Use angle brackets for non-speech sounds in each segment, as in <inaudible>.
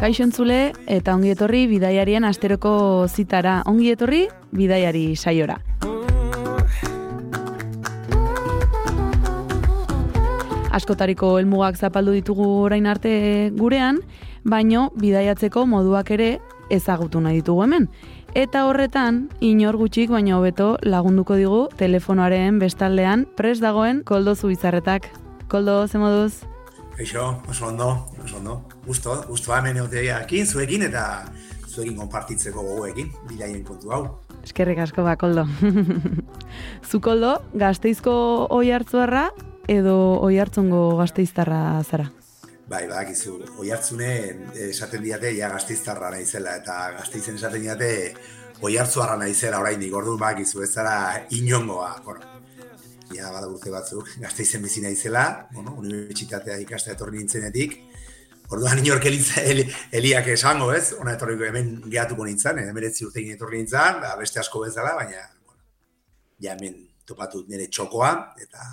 Kaixo entzule eta ongi etorri bidaiarien asteroko zitara. Ongi etorri bidaiari saiora. Askotariko helmugak zapaldu ditugu orain arte gurean, baino bidaiatzeko moduak ere ezagutu nahi ditugu hemen. Eta horretan, inor gutxik baino hobeto lagunduko digu telefonoaren bestaldean pres dagoen koldo zubizarretak. Koldo, ze moduz? Eixo, oso ondo, oso ondo. Gusto, gusto hemen egoteakin, zuekin eta zuekin konpartitzeko gogoekin, bilaien kontu hau. Eskerrik asko ba, koldo. <laughs> Zu koldo, gazteizko oi hartzuarra edo oi hartzongo gazteiztarra zara? Bai, badakizu, oi hartzunen esaten diate ja gazteiztarra naizela eta gazteizen esaten diate oi hartzuarra naizela oraindik orduan badakizu ez zara inongoa. Bueno, ja bada urte batzuk <laughs> gazteizen bizi naizela, bueno, unibertsitatea ikastea etorri nintzenetik, Orduan inork el, eliak esango, ez? Ona etorriko hemen gehatuko nintzen, emeretzi urtekin etorri nintzen, da, beste asko bezala, baina, bueno, ja hemen topatu nire txokoa, eta,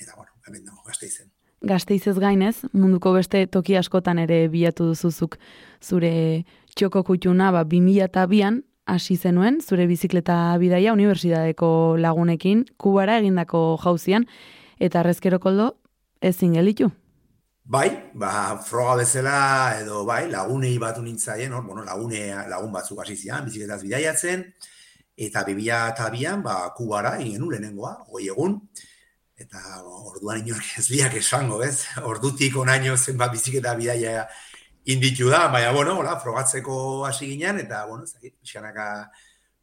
eta bueno, hemen dago, gazte izen. Gazteizez gainez, munduko beste toki askotan ere bilatu duzuzuk zure txoko kutxuna, ba, 2002an hasi zenuen, zure bizikleta bidaia unibertsitateko lagunekin, kubara egindako jauzian, eta arrezkero koldo, ezin gelitu. Bai, ba, froga bezala edo bai, lagunei batu nintzaien, hor, bueno, lagune, lagun batzuk hasi zian, bizikletaz bidaiatzen, eta 2002an, ba, kubara egin lehenengoa, hoi egun, eta orduan inork ez diak esango, ez? Ordutik onaino zenbat bizikleta bidaia inditu da, baina, bueno, hola, frogatzeko hasi ginen, eta, bueno, zait, pixkanaka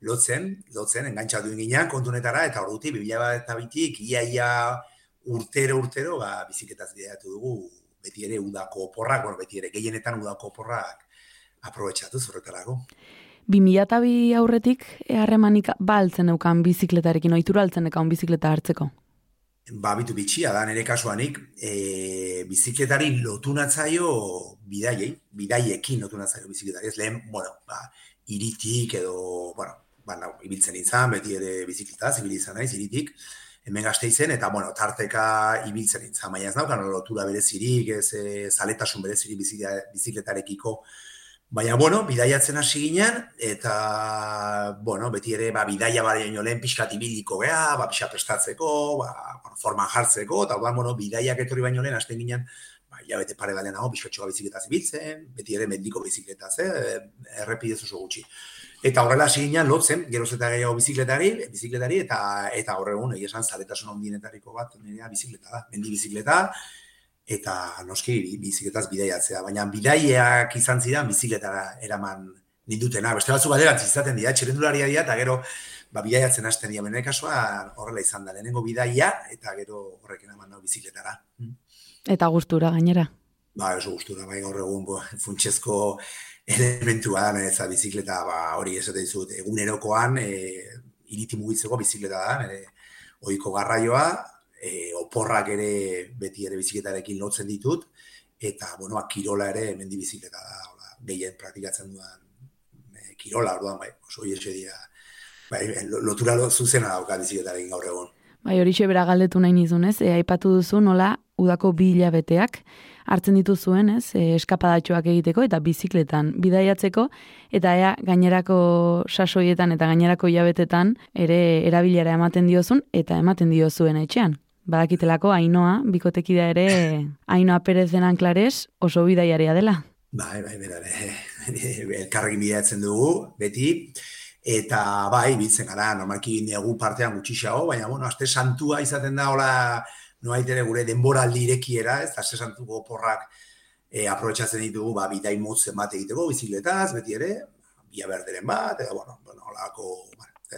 lotzen, lotzen, engantzatu ginen kontunetara, eta ordutik, 2002 ia, ia urtero, urtero, ba, bizikletaz bidaiatu dugu, beti ere udako oporrak, bueno, beti ere gehienetan udako oporrak aprobetxatu zurretarako. 2002 aurretik harremanik baltzen eukan bizikletarekin, oitura altzen eukan bizikleta hartzeko. Ba, bitu bitxia da, nire kasuanik, e, bizikletari lotu natzaio bidaiei, bidaiekin lotu natzaio bizikletari, ez lehen, bueno, ba, iritik edo, bueno, ba, nau, ibiltzen izan, beti ere bizikletaz, ibil izan naiz, iritik, hemen gazte izen, eta, bueno, tarteka ibiltzen izan, baina ez naukan lotura berezirik, ez e, zaletasun berezirik bizikle- bizikletarekiko, Baina, bueno, bidaiatzen hasi ginen, eta, bueno, beti ere, ba, bidaia baino lehen pixkat ibiliko gea, ba, pixka prestatzeko, ba, bueno, forman jartzeko, eta, ba, bueno, bidaiak etorri baino lehen, hasten ginen, ba, ja, bete pare balen hau, pixkotxoa bizikletaz ibiltzen, beti ere mendiko bizikletaz, eh, errepidez oso gutxi. Eta horrela hasi ginen lotzen, geroz eta gehiago bizikletari, bizikletari, eta eta horregun, egia esan, zaretasun ondienetariko bat, nirea bizikleta da, mendi bizikleta, eta noski bi- bizikletaz bidaiatzea, baina bidaiak izan zidan bizikletara eraman nindutena. Beste batzu baderantz izaten dira, txirendularia dira, eta gero ba, bidaiatzen hasten dira. Bene kasua horrela izan da, lehenengo bidaia, eta gero horrekin eman nau bizikletara. Mm. Eta gustura gainera. Ba, oso gustura, bai gaur egun bo, funtsezko elementua da niretza bizikleta, ba, hori esaten dizut, egunerokoan e, iriti mugitzeko bizikleta da, nire ohiko garraioa, e, oporrak ere beti ere bizikletarekin lotzen ditut, eta, bueno, ba, kirola ere mendi bizikleta da, hola, gehien praktikatzen dudan e, kirola, orduan, bai, oso hietxe dira, bai, lo- lotura lo, zuzena dauka bizikletarekin gaur egun. Bai, hori bera galdetu nahi nizun, ez? E, aipatu duzu nola udako bi hilabeteak hartzen dituzuen, ez? E, eskapadatxoak egiteko eta bizikletan bidaiatzeko eta ea gainerako sasoietan eta gainerako hilabetetan ere erabilera ematen diozun eta ematen diozuen etxean. Badakitelako Ainoa, bikotekidea ere Ainoa Perez denan klares oso bidaiaria dela. Bai, bai, bera, be, <laughs> elkarrekin bidaiatzen dugu, beti, eta bai, biltzen gara, normalki negu partean gutxixago, baina, bueno, aste santua izaten da, hola, noait ere gure denboraldi irekiera, ez, aste santuko oporrak e, aprobetsatzen ditugu, ba, bidai motzen bat egiteko, bizikletaz, beti ere, bia berderen bat, eta, bueno, bueno, holako,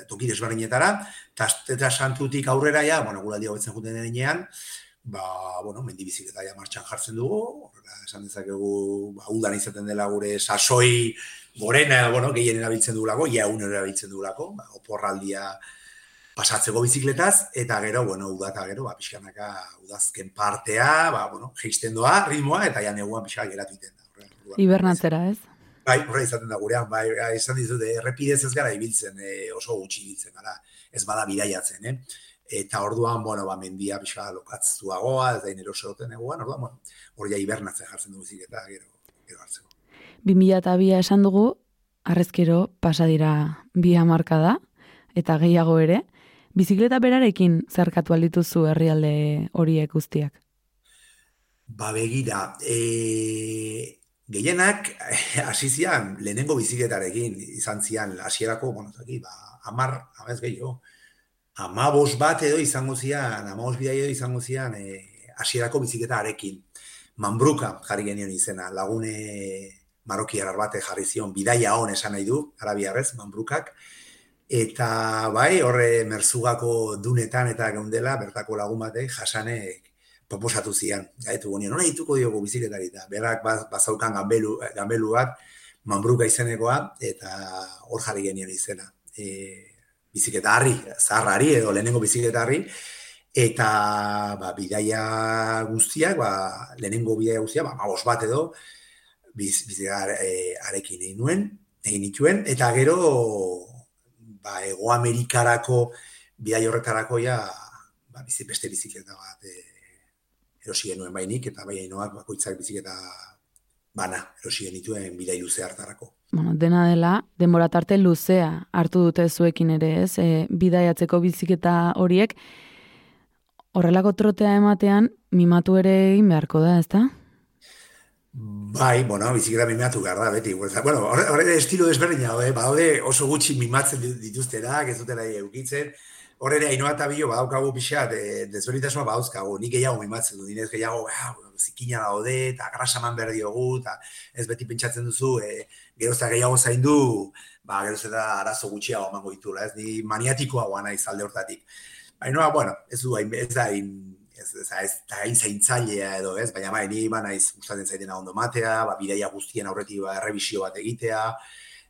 toki desberdinetara, eta santutik aurrera ja, bueno, guraldi hobetzen juten denean, ba, bueno, mendi bizikleta ja martxan jartzen dugu, horrela, esan dezakegu, ba, udan izaten dela gure sasoi gorena, bueno, gehien erabiltzen dugulako, ja un erabiltzen dugulako, ba, oporraldia pasatzeko bizikletaz, eta gero, bueno, uda eta gero, ba, pixkanaka udazken partea, ba, bueno, geisten doa, ritmoa, eta ja neguan pixka geratu iten da. Horrela, orduan, Hibernatzera, ez? Bai, horre izaten da gurean, bai, bai, esan dizute, errepidez ez gara ibiltzen, e, oso gutxi ibiltzen gara, ez bada bidaiatzen, eh? Eta orduan, bueno, ba, mendia pixka lokatztuagoa, ez da inero seroten eguan, orduan, bueno, hor ja hibernatzen jartzen du biziketa, gero, gero hartzeko. 2002 esan dugu, arrezkero pasa dira bi hamarka da, eta gehiago ere, bizikleta berarekin zerkatu aldituzu herrialde horiek guztiak. Ba, begira, e, gehienak hasi zian lehenengo bizikletarekin izan zian hasierako, bueno, zaki, ba, amar, amaz gehiago, amabos bat edo izango zian, amabos bidai edo izango zian e, hasierako bizikletarekin. Manbruka jarri genion izena, lagune marokiar bate jarri zion, bidaia hon esan nahi du, arabiarrez, manbrukak, eta bai, horre merzugako dunetan eta geundela, bertako lagun batek, jasanek, proposatu zian. Gaitu gonion, nola dituko diogu bizikletari eta berak baz- bazaukan gambelu, gambelu bat, manbruka izenekoa, eta hor jarri genien izena. E, bizikleta harri, zaharrari edo lehenengo bizikleta harri, eta ba, bidaia guztiak, ba, lehenengo bidaia guztiak, ba, mabos bat edo, biz, bizikleta e, arekin egin nuen, egin nituen, eta gero, ba, Ego Amerikarako bidai horretarako ja, ba, bizi, beste bizikleta bat e, erosi genuen bainik, eta bai hainoak bakoitzak bizikleta bana erosi genituen bidai luze hartarako. Bueno, dena dela, denbora tarte luzea hartu dute zuekin ere, ez? E, bidaiatzeko biziketa horiek, horrelako trotea ematean, mimatu ere egin beharko da, ezta? Bai, bueno, bizikleta mimatu behar da, beti. Bueno, horre, horre estilo desberdina, daude, badaude oso gutxi mimatzen dituztenak, ez dutela eukitzen, Horre ere, hainoa eta bilo, badaukagu pixat, e, desberitasuna badauzkagu, nik gehiago mimatzen du, dinez gehiago, ah, zikina daude, eta grasaman behar diogu, eta ez beti pentsatzen duzu, e, geroz eta gehiago zaindu, ba, geroz eta arazo gutxiago emango ditula, ez, ni maniatikoa naiz alde hortatik. Hainoa, bueno, ez du, ez da, hain, ez, ez, ez, da hain zaintzailea edo, ez, baina bai, ni ba naiz gustatzen zaitena ondo matea, ba, bidaia guztien aurretik ba, errebisio bat egitea,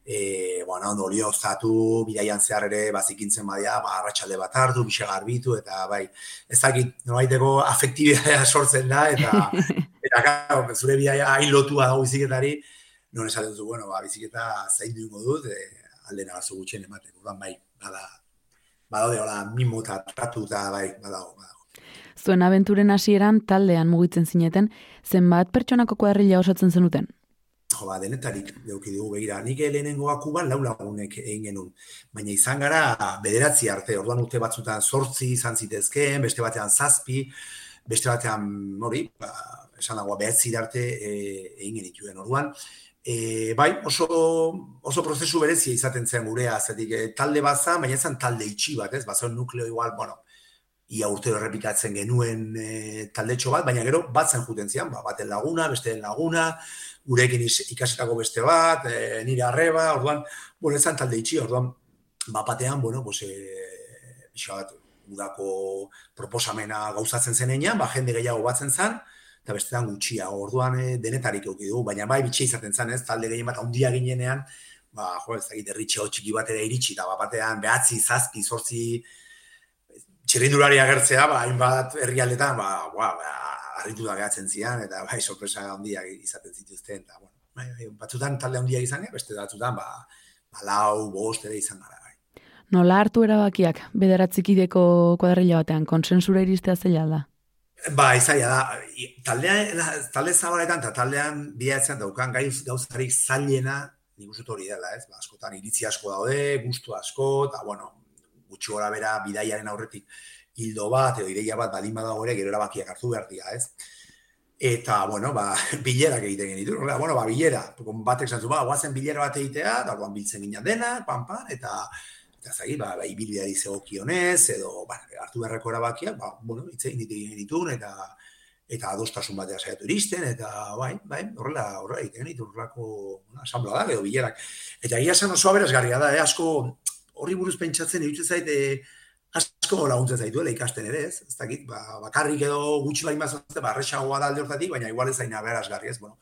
e, bueno, ondo olioztatu, bidaian zehar ere bazikintzen badia, ba, arratsalde bat hartu, bixe garbitu, eta bai, ez dakit, nobaiteko afektibitatea <laughs> sortzen da, eta, <laughs> eta claro, zure bidaia hain lotua dago biziketari, non esaten duzu, bueno, ba, biziketa zain duingo dut, e, alde nagazo gutxien emateko, orduan bai, bada, badaude hola, mimo eta tratu eta bai, badago, badago. Zuen abenturen hasieran taldean mugitzen zineten, zenbat pertsonako kuadrilla osatzen zenuten? Jo, ba, denetarik deuki dugu begira. Nik lehenengoa kuban lau lagunek egin genuen. Baina izan gara bederatzi arte, orduan urte batzutan sortzi izan zitezkeen, beste batean zazpi, beste batean, hori, ba, esan dagoa behatzi arte e, egin genituen. Orduan, e, bai, oso, oso prozesu berezia izaten zen gurea, zetik e, talde baza, baina ezan talde itxi bat, ez? Bazen nukleo igual, bueno, ia urtero errepikatzen genuen e, taldetxo bat, baina gero batzen juten zian, ba, baten laguna, besteen laguna, gurekin ikasetako beste bat, e, nire arreba, orduan, bueno, ezan talde itxi, orduan, bapatean, bueno, pues, e, bat, udako proposamena gauzatzen zenean, ba, jende gehiago batzen zen, eta bestetan gutxia, orduan e, denetarik euki du, baina bai bitxia izaten zen, ez, talde gehien bat handia ginenean, ba, jo, ez dakit, erritxe txiki bat ere iritsi, eta bapatean, behatzi, zazpi, zortzi, txirrindulari agertzea, ba, hainbat herrialdetan, ba, ba, ba, harritu da gehatzen zian, eta bai, sorpresa handiak izaten zituzten, eta, bueno, bai, bai, batzutan talde handiak izan, gara, beste batzutan, ba, ba, lau, bost ere izan gara, bai. Nola hartu erabakiak bederatzikideko kuadrilla batean, konsensura iristea zela da? Ba, izaila da, taldean, talde zabaletan eta taldean bilatzen daukan gai gauzarik zailena, nik uste hori dela, ez? Ba, askotan iritzi asko daude, gustu asko, eta, bueno, gutxi gora bera bidaiaren aurretik hildo bat edo ideia bat badin badago ere gero erabakiak hartu behar dira, ez? Eta, bueno, ba, <laughs> bilerak egiten genitu. Horrela, bueno, ba, bilera. Batek zantzu, ba, guazen bilera bat egitea, eta orduan biltzen ginen dena, pan, pan, eta eta zagi, ba, ba ibilbideari zegokionez, edo, ba, hartu beharreko erabakiak, ba, bueno, hitz egin ditu genitun, eta eta adostasun batea saiatu iristen, eta bai, bai, horrela, horrela egiten genitu, horrelako asamblea da, edo bilerak. Eta egia esan oso aberazgarria da, eh, asko horri buruz pentsatzen, iruditzen zait, eh, asko laguntzen zaituela ikasten ere, ez? Ez dakit, ba, bakarrik edo gutxi bain bazazte, ba, arrexagoa da alde hortatik, baina igual ez zain aberasgarri, ez? Bueno,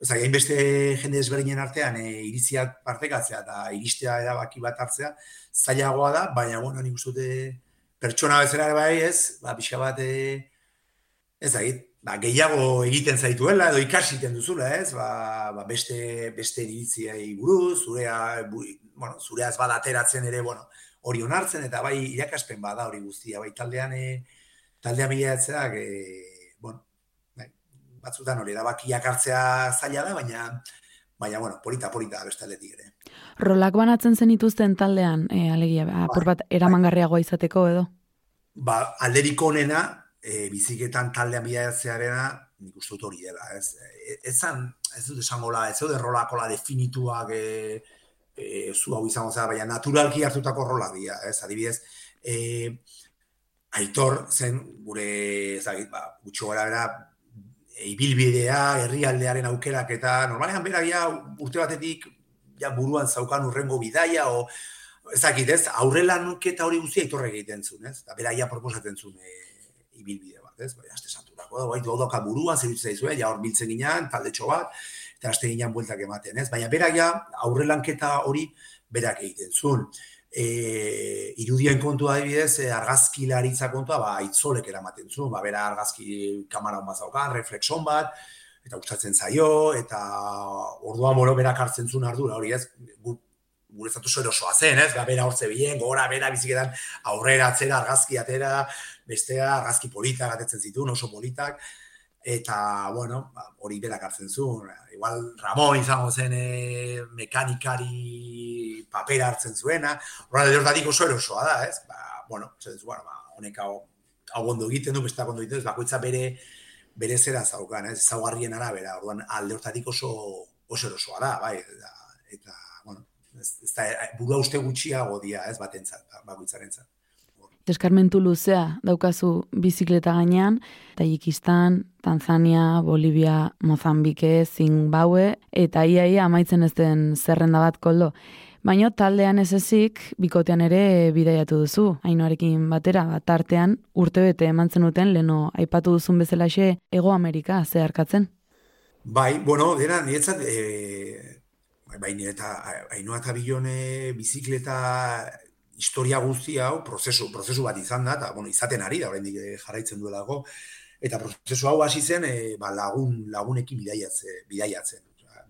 ez dakit, hainbeste jende desberdinen artean e, iriziak partekatzea eta iristea erabaki bat hartzea, zailagoa da, baina, bueno, nik uste pertsona bezala ere bai, ez? Ba, pixka bat, e, ez dakit, ba, gehiago egiten zaituela edo ikasi egiten duzula, ez? Ba, ba beste beste iritziei buruz, zurea, bu, bueno, zurea ez badateratzen ere, bueno, hori onartzen eta bai irakaspen bada hori guztia, bai taldean e, taldean bilatzeak e, bueno, bai, batzutan hori da bakiak hartzea zaila da, baina baina bueno, polita polita beste aldetik ere. Rolak banatzen zen ituzten taldean, e, alegia, ba, apur bat bai. eramangarriagoa izateko edo? Ba, alderik onena, e, biziketan taldean bilatzearena, nik uste dut hori dela, ez? E, ez, ez dut esango la, ez dut errolakola definituak, e, e, zu hau izango zara, baina naturalki hartutako rola dira, ez, adibidez, e, aitor zen gure, ezagit, ba, gutxo gara bera, ibilbidea, herrialdearen aukerak eta normalean bera ja urte batetik ja buruan zaukan urrengo bidaia o ezakit ez, aurrela nuketa hori guztia aitorre egiten zuen, ez? Da bera ja proposatzen zuen e, ibilbide bat, ez? Bai, aste santurako, bai, dodoka buruan zerbitzu zaizue, ja hor biltzen ginean, talde bat, eta aste ginean bueltak ematen, ez? Baina berak ja, aurre lanketa hori berak egiten zuen. E, irudien kontua adibidez, e, argazki laritza kontua, ba, itzolek eramaten zuen, ba, bera argazki kamara hon bazaukan, reflexon bat, eta gustatzen zaio, eta ordua moro berak hartzen zuen ardura, hori ez, gu, gure zatu erosoa zen, ez, ba, bera hortze bien, gora, bera biziketan aurrera atzera, argazki atera, bestea, argazki politak atetzen zituen, oso politak, eta, bueno, ba, hori berak hartzen zuen, igual Ramon izango zen e, mekanikari papera hartzen zuena, horra dut oso erosoa da, ez? Ba, bueno, zen bueno, ba, honek hau, hau ondo egiten du, besta ondo egiten du, bakoitza bere, bere zera zaukan, ez? Zaugarrien arabera, orduan alde hortatik oso, oso erosoa da, bai, eta, eta bueno, ez, ez da, burua uste gutxiago dia, ez, batentzat, bakoitzaren zat deskarmentu luzea daukazu bizikleta gainean, Tajikistan, Tanzania, Bolivia, Mozambike, Zimbabue, eta iaia amaitzen ez den zerrenda bat koldo. Baina taldean ez ezik, bikotean ere bidaiatu duzu, hainoarekin batera, bat artean urte bete eman zenuten, leno aipatu duzun bezalaxe Ego Amerika zeharkatzen. Bai, bueno, dira, niretzat, e, bai, bai, eta hainoa eta bilone bizikleta historia guzti hau prozesu, prozesu bat izan da, eta bueno, izaten ari da, oraindik eh, jarraitzen duelago, eta prozesu hau hasi zen e, ba, lagun, lagunekin bidaiatze, bidaiatzen.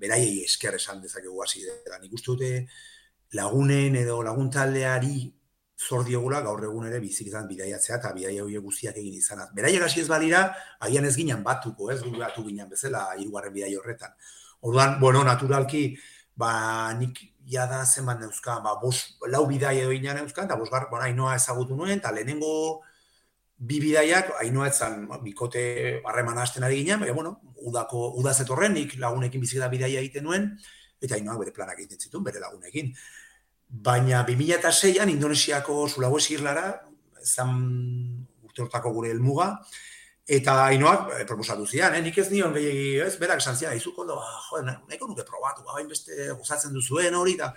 Beraiei esker esan dezakegu hasi dela. Nik uste dute lagunen edo laguntaldeari zor diogula gaur egun ere bizikitan bidaiatzea eta bidaia horiek guztiak egin izanat. Beraiek hasi ez balira, agian ez ginen batuko, ez batu ginen bezala hirugarren bidai horretan. Orduan, bueno, naturalki, ba, nik ja da zenbat neuzkan, ba, bos, lau bidai edo inan neuzkan, eta bosgar, bueno, ainoa ezagutu nuen, eta lehenengo bi bidaiak, ainoa etzan, ba, bikote harreman hasten ari ginen, baina, bueno, udako, udaz etorren, nik lagunekin biziketa bidaia egiten nuen, eta ainoa bere planak egiten zituen, bere lagunekin. Baina 2006an Indonesiako zulago esirlara, zan urte hortako gure helmuga, Eta hainoak eh, proposatu zian, eh? nik ez nion gehiagi, ez, berak esan zian, izuk ondo, ba, jo, nahiko nuke probatu, hain beste gozatzen duzuen hori, eta,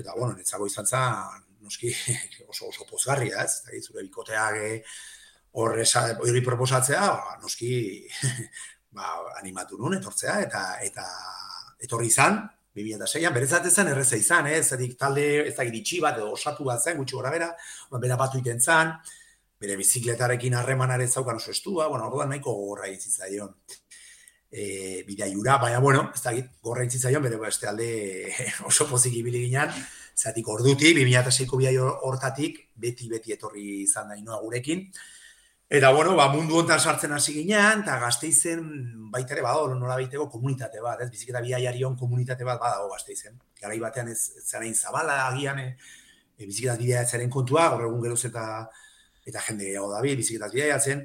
eta bueno, netzago izan zan, noski, <laughs> oso, oso pozgarria, ez, eta zure bikoteak horre hori proposatzea, ba, noski, <laughs> ba, animatu nuen, etortzea, eta, eta etorri izan, 2006an, berezat ezan erreza izan, ez, eh? talde, ez da giritxi bat, edo osatu bat zen, gutxi gora bera, ba, bera batu iten zan, bere bizikletarekin harremanare zaukan oso estua, bueno, orduan nahiko gogorra egin e, bidaiura, baina, bueno, ez da gorra egin bere beste alde <laughs> oso pozik ibili ginean, zatik orduti, 2006ko bidai hortatik, beti-beti etorri izan da inoa gurekin, Eta, bueno, ba, mundu hontan sartzen hasi ginean, eta gazteizen baita ere badago, nola baiteko komunitate bat, ez? Biziketa bidaiarion komunitate bat badago gazteizen. Garai batean ez, zarain zabala agian, e, e, biziketa bidaiatzaren kontua, gaur egun geroz eta eta jende gehiago dabil, biziketaz bidaiatzen,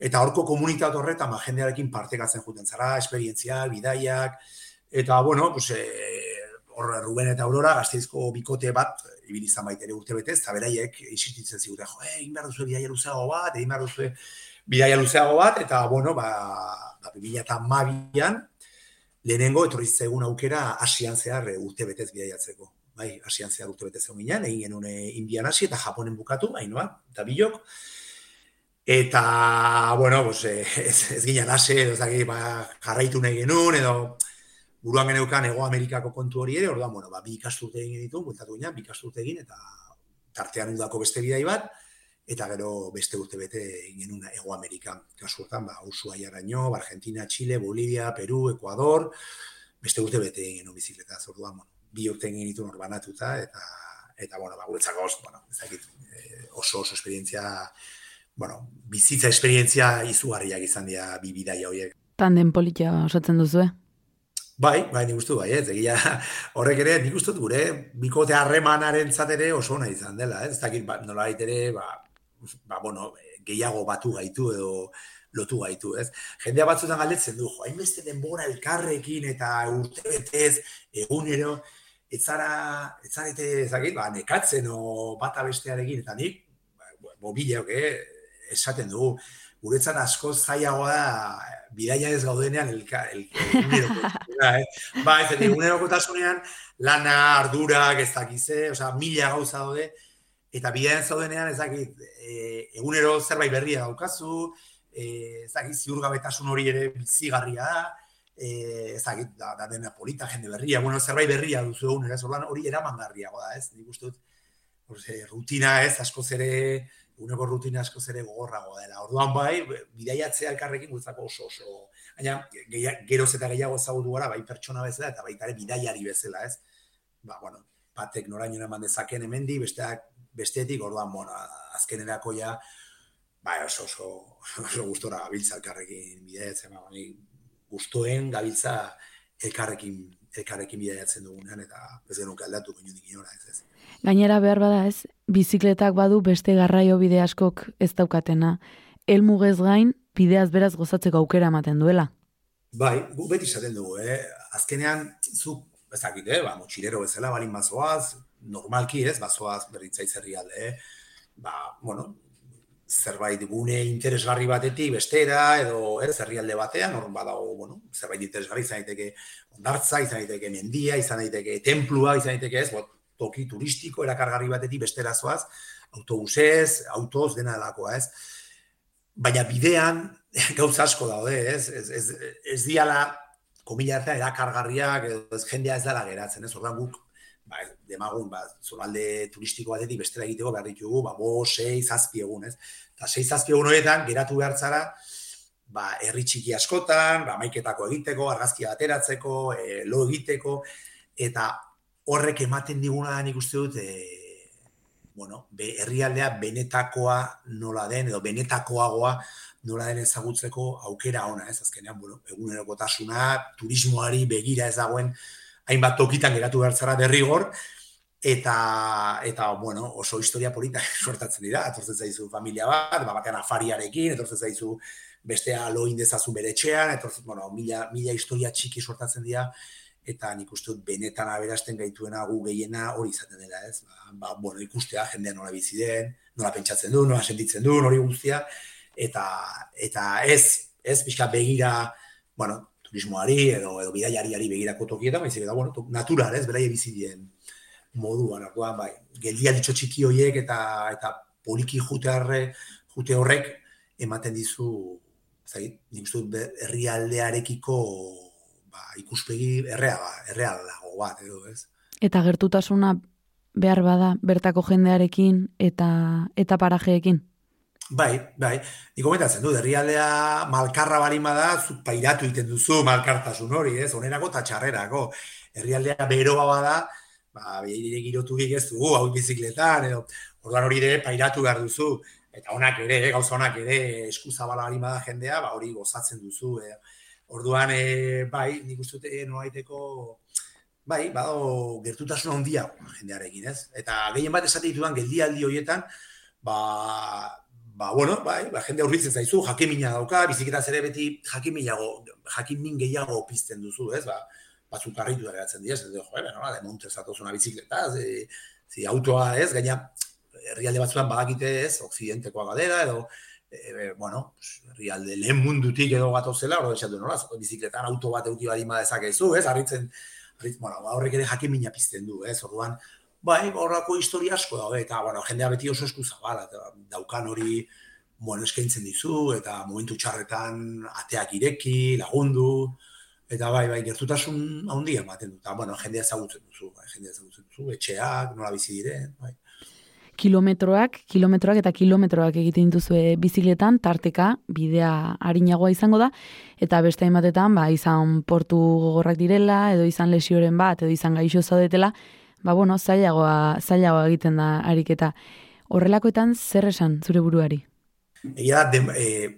eta horko komunitate horretan, ba, jendearekin partekatzen juten zara, esperientzia, bidaiak, eta, bueno, pues, e, hor, Ruben eta Aurora, gazteizko bikote bat, ibili izan baita ere urte betez, eta beraiek isistitzen zigute, jo, eh, egin behar duzu bidaia luzeago bat, egin behar duzu bidaia luzeago bat, eta, bueno, ba, ba, bimila eta mabian, lehenengo, etorri zegoen aukera, asian zehar urte betez bidaiatzeko. Bai, asian zehar urte bete zegoen ginen, egin genuen eh, Indian hasi eta Japonen bukatu, hainoa, eta bilok. Eta, bueno, pues, eh, <laughs> ez, ez ginen edo ez daki, ba, jarraitu nahi genuen, edo buruan geneukan Ego Amerikako kontu hori ere, orduan, bueno, ba, bi ikasturte egin ditu, bultatu ginen, bi ikasturte egin, eta tartean udako beste bidai bat, eta gero beste urte bete genuen Ego Amerika. Kasu hortan, ba, Ushuaia-raino, Argentina, Chile, Bolivia, Peru, Ecuador, beste urte bete genuen bizikleta, zorduan, bueno, bi urte egin ditu norbanatuta, eta, eta bueno, ba, guretzako oso, bueno, ezakit, eh, oso oso esperientzia, bueno, bizitza esperientzia izugarriak izan dira bi bidaia horiek. Tanden politia osatzen duzu, eh? Bai, bai, nik uste bai, ez, egia horrek ere, nik uste gure, bikote harremanaren zatere oso nahi izan dela, ez, ez dakit, ba, nola ere, ba, ba, bueno, gehiago batu gaitu edo, lotu gaitu, ez? Jendea batzutan galdetzen du, jo, hainbeste denbora elkarrekin eta urte betez, egunero, ez zara, ez zarete, ezagit, ba, nekatzen o bata bestearekin, eta nik, ba, mobileok, eh, esaten dugu, guretzat asko zaiagoa da, bidaia ez gaudenean elka, el, eh? Ba, ez, eguneroko tasunean, lana, ardurak, ez dakize, osea, mila gauza daude, eta bidaian zaudenean, ez dakit, e, egunero zerbait berria daukazu, eh ezagik ziurgabetasun hori ere bizigarria da, eh ezagik da, da dena polita jende berria, bueno, zerbait berria duzu egun ere, zorlan hori eramangarriago da, ez? Nik uste dut rutina, ez, asko ere uneko rutina asko ere gogorrago dela. Orduan bai, bidaiatzea elkarrekin gutzako oso oso. Baina geroz eta gehiago ezagutu gara bai pertsona bezala eta baita ere bidaiari bezala, ez? Ba, bueno, batek noraino eman dezaken hemendi, besteak bestetik, orduan, bueno, azkenerako ja, ba, oso, oso, oso gustora gabiltza elkarrekin bidaiatzen, ba, gustoen gabiltza elkarrekin elkarrekin bidaiatzen dugunean eta ez genuke aldatu inondik inora ez ez. Gainera behar bada ez, bizikletak badu beste garraio bide askok ez daukatena. Elmugez gain, bideaz beraz gozatzeko aukera ematen duela. Bai, gu beti izaten dugu, eh? Azkenean, zu, ezakit, eh? Ba, motxilero bezala, balin bazoaz, normalki ez, bazoaz berritzaitz herrialde, eh? Ba, bueno, zerbait gune interesgarri batetik bestera edo ez herrialde batean hor badago bueno zerbait interesgarri izan daiteke ondartza izan daiteke mendia izan daiteke tenplua izan daiteke ez bot, toki turistiko erakargarri batetik bestera zoaz autobusez autoz dena delakoa ez. Baina bidean <laughs> gauza asko daude ez ez ez, ez diala komila erakargarriak edo ez jendea ez dela geratzen ez. Ordan guk ba, demagun, ba, zonalde turistiko batetik bestera egiteko behar ditugu, ba, bo, sei, zazpi egun, ez? Eta sei, zazpi egun horietan, geratu behar zara, ba, herri txiki askotan, ba, maiketako egiteko, argazkia ateratzeko, e, lo egiteko, eta horrek ematen diguna nik uste dut, e, bueno, be, herrialdea benetakoa nola den, edo benetakoagoa nola den ezagutzeko aukera ona, ez azkenean, bueno, egunerokotasuna, turismoari begira ez dagoen, hainbat tokitan geratu behar zara derrigor, eta, eta bueno, oso historia polita <laughs> sortatzen dira, etortzen zaizu familia bat, ba, batean afariarekin, etortzen zaizu bestea lo indezazu bere etxean, etortzen, bueno, mila, mila historia txiki sortatzen dira, eta nik uste dut benetan aberasten gaituena gu gehiena hori izaten dela, ez? Ba, ba, bueno, ikustea jendean nola bizi den, nola pentsatzen du, nola sentitzen du, hori guztia, eta, eta ez, ez pixka begira, bueno, turismoari edo edo bidaiariari begirako tokietan, baizik eta bueno, natural, ez, beraie bizi dien moduan, orduan bai, geldialditxo txiki hoiek eta eta poliki jutearre jute horrek ematen dizu, zait, nik uste herrialdearekiko ba, ikuspegi erreala, errealago bat edo, ez? Eta gertutasuna behar bada bertako jendearekin eta eta parajeekin. Bai, bai. Nik komentatzen du, herrialdea malkarra balin bada, zu pairatu egiten duzu malkartasun hori, ez? Onerako eta txarrerako. Herrialdea beroa bada, ba, behire giroturik ez dugu, hau bizikletan, edo, orduan hori ere pairatu behar duzu. Eta onak ere, gauza onak ere, eskuzabala balin bada jendea, ba, hori gozatzen duzu. E. Orduan, e, bai, nik uste dute noaiteko, bai, bado gertutasun handia jendearekin, ez? Eta gehien bat esate ditudan geldialdi horietan, ba, ba, bueno, bai, ba, jende aurritzen zaizu, jakimina dauka, biziketaz ere beti jakimilago, jakimin gehiago pizten duzu, ez, ba, batzuk karritu da geratzen dira, ez, jo, ebe, no, de monte zatozuna bizikleta, ze, ze, autoa, ez, gaina, herrialde batzuan badakite, ez, occidentekoa gadera, edo, e, bueno, herrialde lehen mundutik edo gato zela, hori esatu nola, bizikletan auto bat euki badima dezakezu, ez, harritzen, bueno, ba, horrek ere jakin mina pizten du, ez, orduan, bai, horrako historia asko daude, eta, bueno, jendea beti oso esku zabala, daukan hori, bueno, eskaintzen dizu, eta momentu txarretan ateak ireki, lagundu, eta bai, bai, gertutasun handia ematen dut, eta, bueno, jendea ezagutzen duzu, bai, jendea ezagutzen duzu, etxeak, nola bizi diren, bai. Kilometroak, kilometroak eta kilometroak egiten dituzue bizikletan, tarteka bidea harinagoa izango da, eta beste hainbatetan, ba, izan portu gogorrak direla, edo izan lesioren bat, edo izan gaixo zaudetela, ba, bueno, zailagoa, zailagoa egiten da ariketa. Horrelakoetan, zer esan zure buruari? Egia da, e,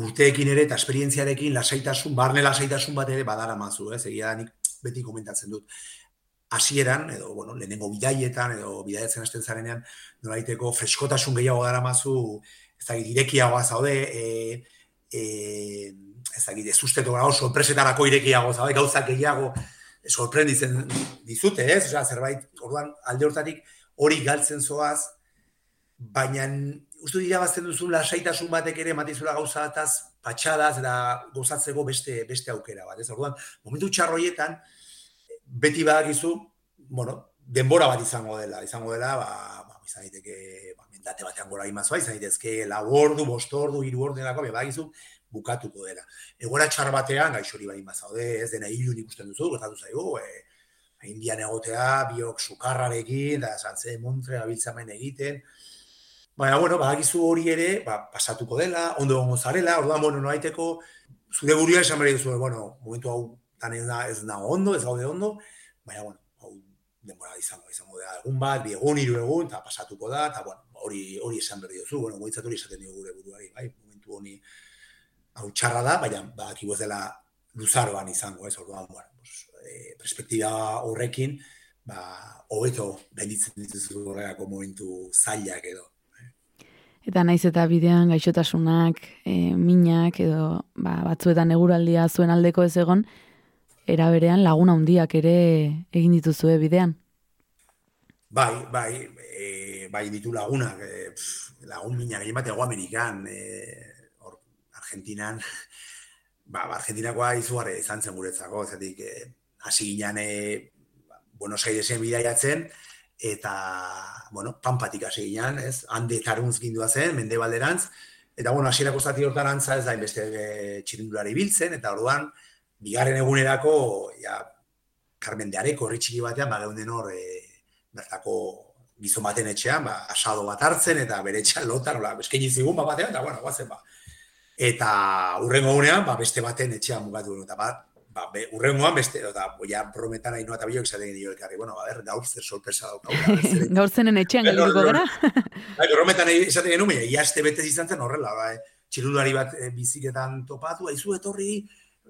urteekin ere eta esperientziarekin lasaitasun, barne lasaitasun bat ere badara mazu, ez? Egia da, nik beti komentatzen dut hasieran edo bueno, lehenengo bidaietan edo bidaiatzen hasten zarenean nolaiteko freskotasun gehiago dara mazu, ez da irekiagoa zaude, e, e, ez da ez usteko gara sorpresetarako irekiago zaude, gauzak gehiago sorprenditzen dizute, ez? Osea, zerbait, orduan, alde hortatik hori galtzen zoaz, baina uste dira bazten duzu lasaitasun batek ere matizula gauza bataz, patxadaz, eta gozatzeko beste, beste aukera bat, ez? Orduan, momentu txarroietan, beti badakizu, bueno, denbora bat izango dela, izango dela, ba, ba izan daiteke, ba, mendate batean gora imazua, izan daitezke, lau ordu, bost ordu, delako, badakizu, bukatuko dela. Egora txar batean, gaixori bai mazaude, ez dena hilun ikusten duzu, gozatu zaigu, e, indian egotea, biok sukarrarekin, da, zantze, montre, abiltzamen egiten, Baina, bueno, badakizu hori ere, ba, pasatuko dela, ondo gongo zarela, orduan, bueno, noaiteko, zure buruia esan berri duzu, bueno, momentu hau tan ez, da, ez da ondo, ez gaude ondo, baina, bueno, hau denbora izango, izango da egun bat, bi egun, hiru egun, eta pasatuko da, eta, bueno, hori hori esan berri duzu, bueno, goitzat hori esaten dugu gure buruari, bai, momentu honi hau txarra da, baina, ba, ez dela luzaroan izango, ez, orduan, bueno, pues, e, perspektiba horrekin, ba, hobeto benditzen dituzu horregako momentu zailak edo. Eta naiz eta bidean gaixotasunak, e, minak edo ba, batzuetan eguraldia zuen aldeko ez egon, era berean laguna handiak ere egin dituzue bidean. Bai, bai, e, bai ditu lagunak, e, lagun mina gehien bat ego Amerikan, e, Argentinan, <laughs> ba, Argentinakoa izugarri izan zen guretzako, zetik, e, hasi ginen e, Buenos Airesen bidaiatzen, eta, bueno, pampatik hasi ginen, ez, hande taruntz gindua zen, mende balderantz, eta, bueno, hasierako zati hortarantza ez da, inbeste e, txirindulari biltzen, eta orduan, bigarren egunerako, ja, Carmen de Areko, horri batean, ba, geunden hor, e, bertako gizon baten etxean, ba, asado bat hartzen, eta bere etxean lotar, ba, eskaini zigun, ba, batean, eta, bueno, guazen, ba. Eta urrengo egunean, ba, beste baten etxean mugatu eta bat, ba, be, urrengoan beste, eta ja, prometan hain eta biok zaten dio elkarri, bueno, a ber, gaur zer <laughs> sorpresa daukau. gaur zenen etxean galduko gara. <laughs> Bai, prometan esaten genuen, ja, este betez izan zen horrela, ba, txirudari bat e, biziketan topatu, aizu etorri,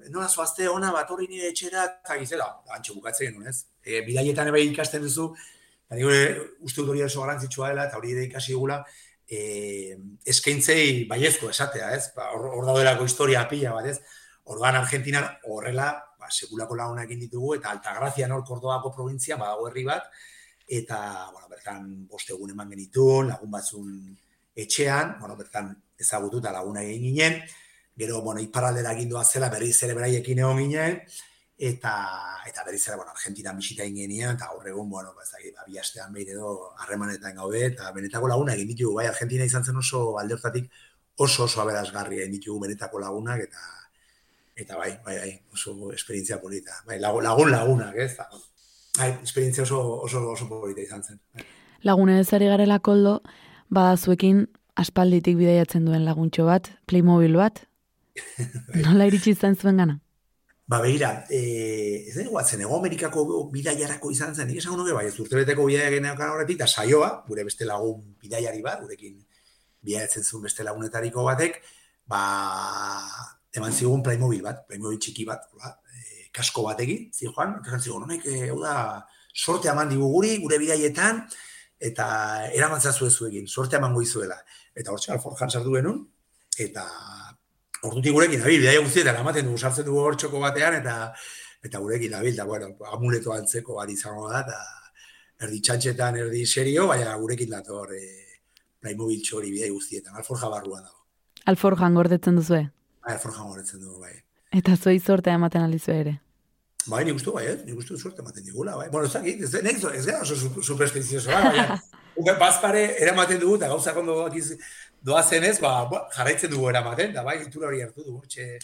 nola zoazte ona bat hori nire etxera, eta gizela, antxo bukatzen genuen, ez? E, bidaietan ebe ikasten duzu, eta nire uste dut hori oso garantzitsua dela, eta hori ere ikasi egula, e, eskaintzei baiezko esatea, ez? Ba, hor, hor daudelako historia pila bat, ez? Orduan Argentinan horrela, ba, segulako laguna egin ditugu, eta Altagrazia nor Kordobako provintzia, badago herri bat, eta, bueno, bertan boste egun eman genitun, lagun batzun etxean, bueno, bertan ezagutu eta laguna egin ginen, gero, bueno, iparaldera gindua zela, berriz ere beraiekin egon ginen, eta, eta berriz ere, bueno, Argentina bisita ingenien, eta horregun, bueno, ba, zaki, ba, bihastean behir edo harremanetan gaude, eta benetako laguna egin ditugu, bai, Argentina izan zen oso alde hortatik oso oso aberazgarria egin ditugu benetako lagunak, eta eta bai, bai, bai, oso esperientzia polita. Bai, lagun, lagun lagunak, ez? Bai, esperientzia oso, oso, oso polita izan zen. Bai. Lagune ez ari garela koldo, badazuekin aspalditik bidaiatzen duen laguntxo bat, Playmobil bat, <laughs> Nola iritsi izan zuen gana? Ba, behira, e, ez den guatzen, ego Amerikako bidaiarako izan zen, nik esan nuke, bai, ez urtebeteko bidaia geneakan horretik, da saioa, gure beste lagun bidaiari bat, gurekin bidaiatzen zuen beste lagunetariko batek, ba, eman zigun Playmobil bat, Playmobil txiki bat, ba, e, kasko bategi, zi joan, eta zigun, honek, e, da, sorte eman digu guri, gure bidaietan, eta eramantza zuezuekin, sorte eman goizuela. Eta hortxe, alforjan sartu genuen, eta ordutik gurekin dabil, bidaia guztietan amaten dugu, sartzen dugu hor txoko batean, eta eta gurekin dabil, da, bueno, amuleto antzeko bat izango da, eta erdi txantxetan, erdi serio, baina gurekin dator e, Playmobil txori bidea guztietan, alforja barrua dago. Alforjan gordetzen duzu, Bai, alforjan gordetzen dugu, bai. Eta zoi sortea ematen alizu ere? Bai, nik uste bai, eh? nik uste suerte ematen digula, bai. Bueno, ez dakit, ez, ez, ez gara oso su- superstizioso, bai, baina, <laughs> bazpare eramaten dugu, eta gauzak ondo doakiz, doazen ez, ba, ba, jarraitzen dugu eramaten, da bai, itura hori hartu dugu, txe,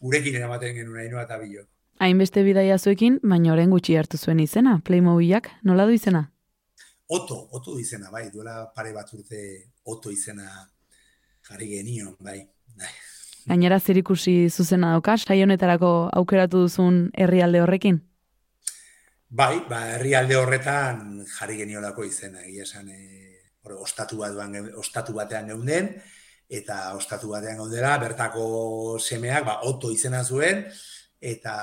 gurekin eramaten genuen ainoa eta bilo. Hainbeste bidaia zuekin, baina orain gutxi hartu zuen izena, Playmobilak, nola du izena? Oto, oto du izena, bai, duela pare bat urte oto izena jarri genion, bai. Gainera zerikusi zuzena dauka, saio honetarako aukeratu duzun herrialde horrekin? Bai, ba, herrialde horretan jarri geniolako izena, egia esan, e, ostatu, ge- ostatu batean geunden, eta ostatu batean gaudela, bertako semeak, ba, oto izena zuen, eta,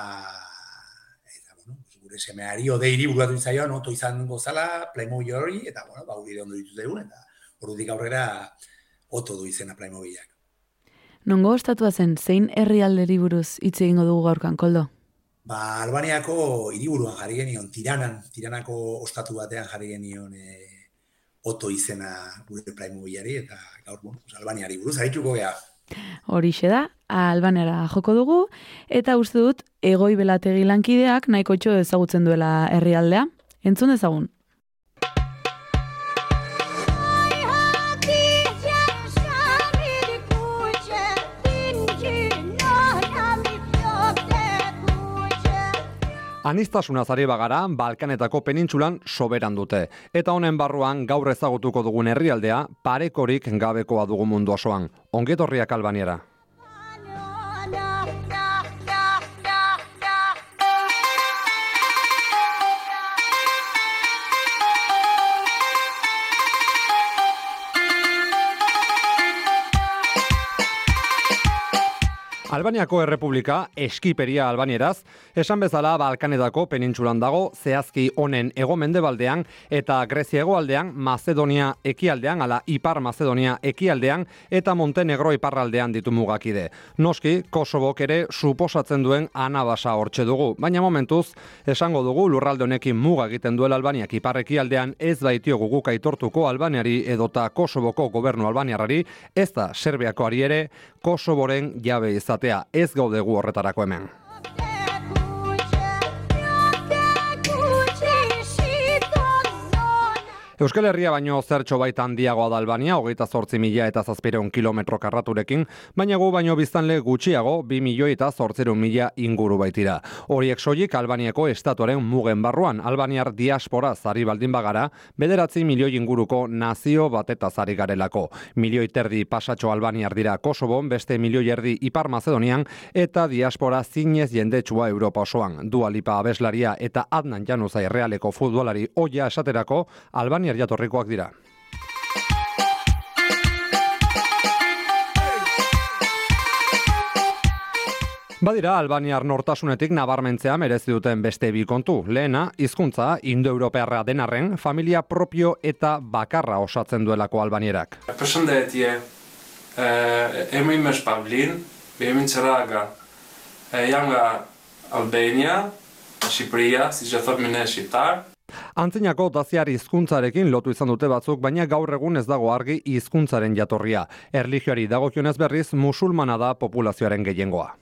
eta bueno, gure semeari odeiri buruatu izaion, oto izan gozala, Playmobil hori, eta, bueno, ba, gure ondo ditut egun, eta ordutik aurrera oto du izena Playmobilak. Nongo ostatua zen, zein herrialderi buruz hitz egingo dugu gaurkan, koldo? Ba, Albaniako hiriburuan jarri genion, tiranan, tiranako ostatu batean jarri genion e, oto izena gure Playmobilari, eta gaur, pues, Albaniari buruz, harituko gea. Horixe da, albanera joko dugu, eta uste dut, egoi belategi lankideak nahiko txo ezagutzen duela herrialdea. Entzun dezagun. Anistasunaz ari bagara, Balkanetako penintsulan soberan dute. Eta honen barruan gaur ezagutuko dugun herrialdea, parekorik gabekoa dugu mundu osoan. Ongetorriak albaniera. Albaniako Errepublika eskiperia albanieraz, esan bezala Balkanetako penintsulan dago, zehazki honen egomendebaldean eta Grezia hegoaldean, Macedonia ekialdean, ala Ipar Macedonia ekialdean eta Montenegro iparraldean ditu mugakide. Noski, Kosovok ere suposatzen duen anabasa hortxe dugu, baina momentuz, esango dugu lurralde honekin muga egiten duela Albaniak. Ipar ekialdean ez baitio guguk aitortuko Albaniari edota Kosovoko gobernu albaniarrari, ez da Serbiako ari ere, Kosoboren jabe izatea ez gaudegu horretarako hemen. Euskal Herria baino zertxo baita handiagoa da Albania, hogeita zortzi mila eta zazpireun kilometro karraturekin, baina gu baino biztanle gutxiago, bi milioi eta zortzireun mila inguru baitira. Horiek soilik Albaniako estatuaren mugen barruan, Albaniar diaspora zari baldin bagara, bederatzi milioi inguruko nazio bateta zari garelako. Milioi terdi pasatxo Albaniar dira Kosovon, beste milioi erdi Ipar Macedonian, eta diaspora zinez jendetsua Europa osoan. Dua Lipa abeslaria eta Adnan Januza errealeko futbolari oia esaterako, Albaniar jatorrikoak dira. Badira, Albaniar nortasunetik nabarmentzea merezi duten beste bi kontu. Lehena, hizkuntza indoeuropearra denarren, familia propio eta bakarra osatzen duelako albanierak. Përshëndetje. E, emri im është Pavlin, jemi në Qëraga. E, jam nga Albania, Shqipëria, si që thotë ne shqiptar. Antzinako daziar hizkuntzarekin lotu izan dute batzuk, baina gaur egun ez dago argi hizkuntzaren jatorria. Erlijioari dagokionez berriz musulmana da populazioaren gehiengoa.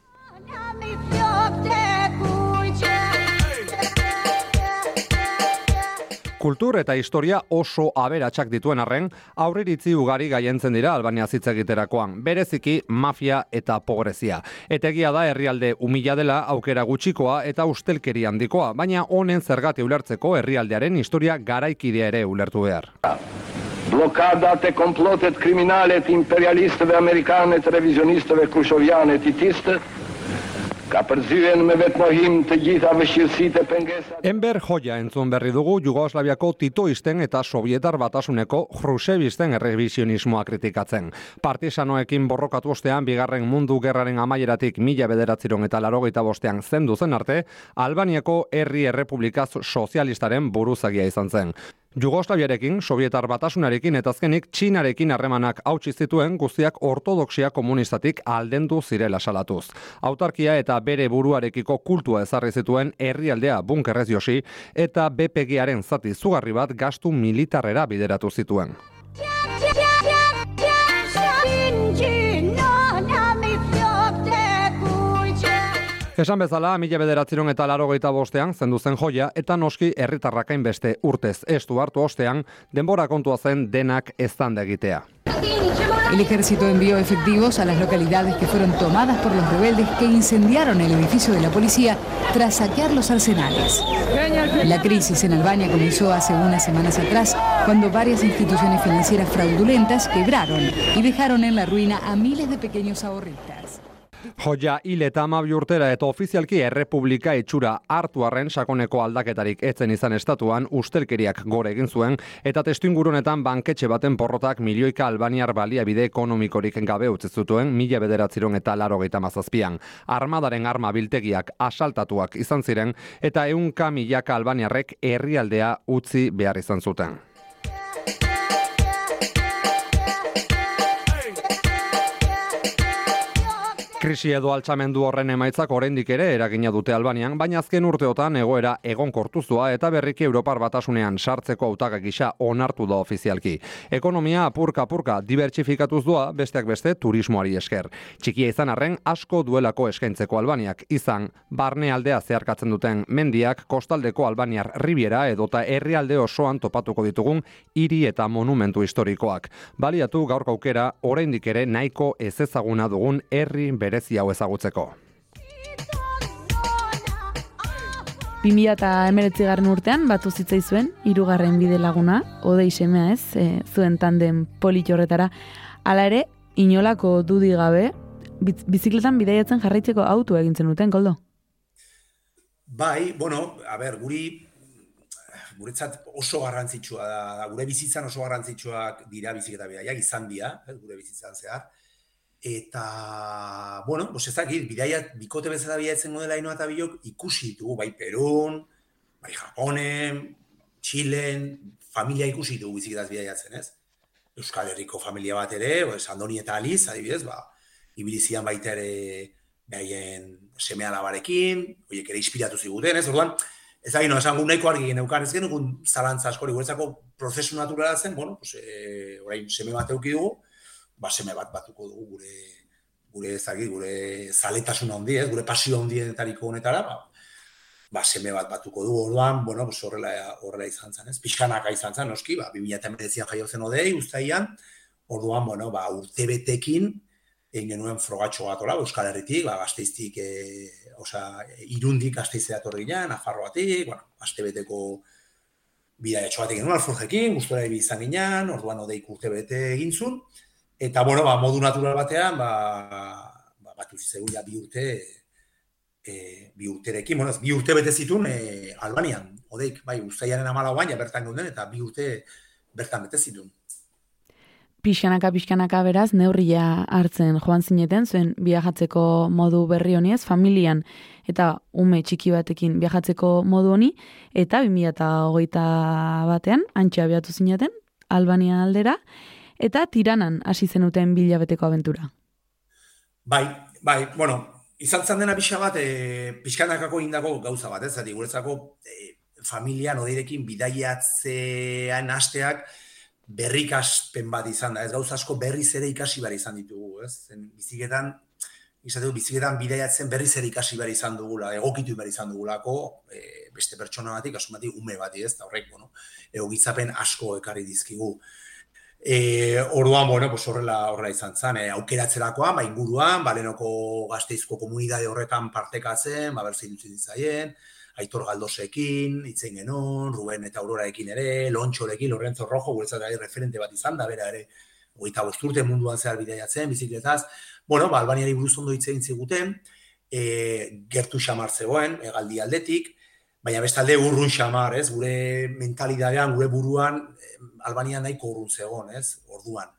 Kultur eta historia oso aberatsak dituen arren, aurriritzi ugari gaientzen dira Albania hitz egiterakoan, bereziki mafia eta pobrezia. Etegia da herrialde umila dela aukera gutxikoa eta ustelkeri handikoa, baina honen zergati ulertzeko herrialdearen historia garaikidea ere ulertu behar. blokadat e komplotet kriminale të imperialistëve amerikane të revizionistëve krushoviane titistë, ka përzyen me vetmohim të gjitha vëshirësitë e pengesat Enber joia entzun berri dugu Jugoslaviako titoisten eta sovietar batasuneko Hrusevisten errevisionismoa kritikatzen. Partisanoekin borrokatu ostean bigarren mundu gerraren amaieratik mila bederatziron eta larogeita bostean zendu zen arte, Albaniako herri errepublikaz sozialistaren buruzagia izan zen. Jugoslaviarekin, Sovietar batasunarekin eta azkenik Txinarekin harremanak hautsi zituen guztiak ortodoxia komunistatik aldendu zirela salatuz. Autarkia eta bere buruarekiko kultua ezarri zituen herrialdea bunkerrez josi eta BPG-aren zati zugarri bat gastu militarrera bideratu zituen. Esan bezala, mila eta laro bostean, zendu zen joia, eta noski herritarrakain beste urtez. Estu hartu ostean, denbora denak. El ejército envió efectivos a las localidades que fueron tomadas por los rebeldes que incendiaron el edificio de la policía tras saquear los arsenales. La crisis en Albania comenzó hace unas semanas atrás, cuando varias instituciones financieras fraudulentas quebraron y dejaron en la ruina a miles de pequeños ahorristas. Joia hil eta amabi urtera eta ofizialki errepublika itxura hartu arren sakoneko aldaketarik etzen izan estatuan ustelkeriak gore egin zuen eta testu ingurunetan banketxe baten porrotak milioika albaniar baliabide ekonomikorik gabe utzizutuen mila bederatziron eta laro mazazpian. Armadaren arma biltegiak asaltatuak izan ziren eta eunka milaka albaniarrek herrialdea utzi behar izan zuten. Krisi edo altxamendu horren emaitzak oraindik ere eragina dute Albanian, baina azken urteotan egoera egon kortuzua eta berriki Europar batasunean sartzeko autaga gisa onartu da ofizialki. Ekonomia apurka apurka dibertsifikatuz doa besteak beste turismoari esker. Txikia izan arren asko duelako eskaintzeko Albaniak izan barne aldea zeharkatzen duten mendiak kostaldeko Albaniar ribiera edota herrialde osoan topatuko ditugun hiri eta monumentu historikoak. Baliatu gaurko aukera oraindik ere nahiko ez ezaguna dugun herri berezi hau ezagutzeko. 2019 garren urtean batu zitzai zuen hirugarren bide laguna, odei semea ez, e, zuen tanden politxorretara. Hala ere, inolako dudi gabe, bizikletan bidaiatzen jarraitzeko auto egintzen duten, koldo? Bai, bueno, a ber, guri guretzat oso garrantzitsua da, gure bizitzan oso garrantzitsuak dira bizikleta bidaiak izan dira, gure bizitzan zehar eta, bueno, pues ez dakit, bidaia, bikote bezala bidaiatzen modela ino eta bilok, ikusi ditugu, bai Perun, bai Japonen, Txilen, familia ikusi ditugu biziketaz bidaiatzen, ez? Euskal Herriko familia bat ere, pues, Andoni eta Aliz, adibidez, ba, ibilizian baita ere behaien semea labarekin, oiek ere inspiratu ziguten, ez? Orduan, ez da, no, esan gu nahiko argi geneukan, ez genukun zalantza askori, guretzako prozesu naturala zen, bueno, pues, e, orain, seme bat euki dugu, baseme bat batuko dugu gure gure ezagik, gure zaletasun handi, ez, gure pasio handienetariko honetara, ba, ba seme bat batuko dugu orduan, bueno, pues horrela horrela izan zen, ez? Pixkanaka izan zen, noski, ba 2019an jaio zen odei, uztaian, orduan, bueno, ba urtebetekin egin genuen frogatxo bat ola, Euskal Herritik, ba, gazteiztik, e, osea, irundik gazteizea torrilean, afarroatik, bueno, astebeteko bida etxoatik genuen, alforjekin, gustora izan ginen, orduan odeik urtebete egin zuen, Eta, bueno, ba, modu natural batean, ba, ba batu ja bi urte, e, bi urterekin, bueno, bi urte bete zitun e, Albanian, odeik, bai, ustaiaren amala baina bertan gaunden, eta bi urte bertan bete zitun. Pixkanaka, pixkanaka beraz, neurria hartzen joan zineten, zuen viajatzeko modu berri honiez, familian eta ume txiki batekin viajatzeko modu honi, eta 2008 batean, antxe abiatu zineten, Albania aldera, eta tiranan hasi zenuten bilabeteko abentura. Bai, bai, bueno, izan dena pixa bat, e, pixkanakako indako gauza bat, ez, zati, guretzako e, familia nodeirekin bidaiatzean hasteak berrikaspen bat izan da, ez gauza asko berriz ere ikasi behar izan ditugu, ez, zen biziketan, izateko biziketan bidaiatzen berriz ere ikasi behar izan dugula, egokitu behar izan dugulako, e, beste pertsona batik, asumatik ume bati, ez, da horrek, bueno, egokitzapen asko ekarri dizkigu. E, orduan, bueno, pues horrela, horrela izan zen, e, aukeratzerakoan, ba, inguruan, balenoko gazteizko komunidade horretan partekatzen, ba, berzi dutzen ditzaien, Aitor Galdosekin, itzen genon, Ruben eta Auroraekin ere, Lontxorekin, Lorenzo Rojo, guretzat referente bat izan da, bera ere, goita bosturte munduan zehar bideiatzen, bizikletaz. Bueno, ba, Albaniari buruz ondo itzen ziguten, e, gertu xamar zegoen, egaldi aldetik, baina bestalde urrun xamar, ez, gure mentalidadean, gure buruan, Albania nahiko urrun zegoen, ez? Orduan,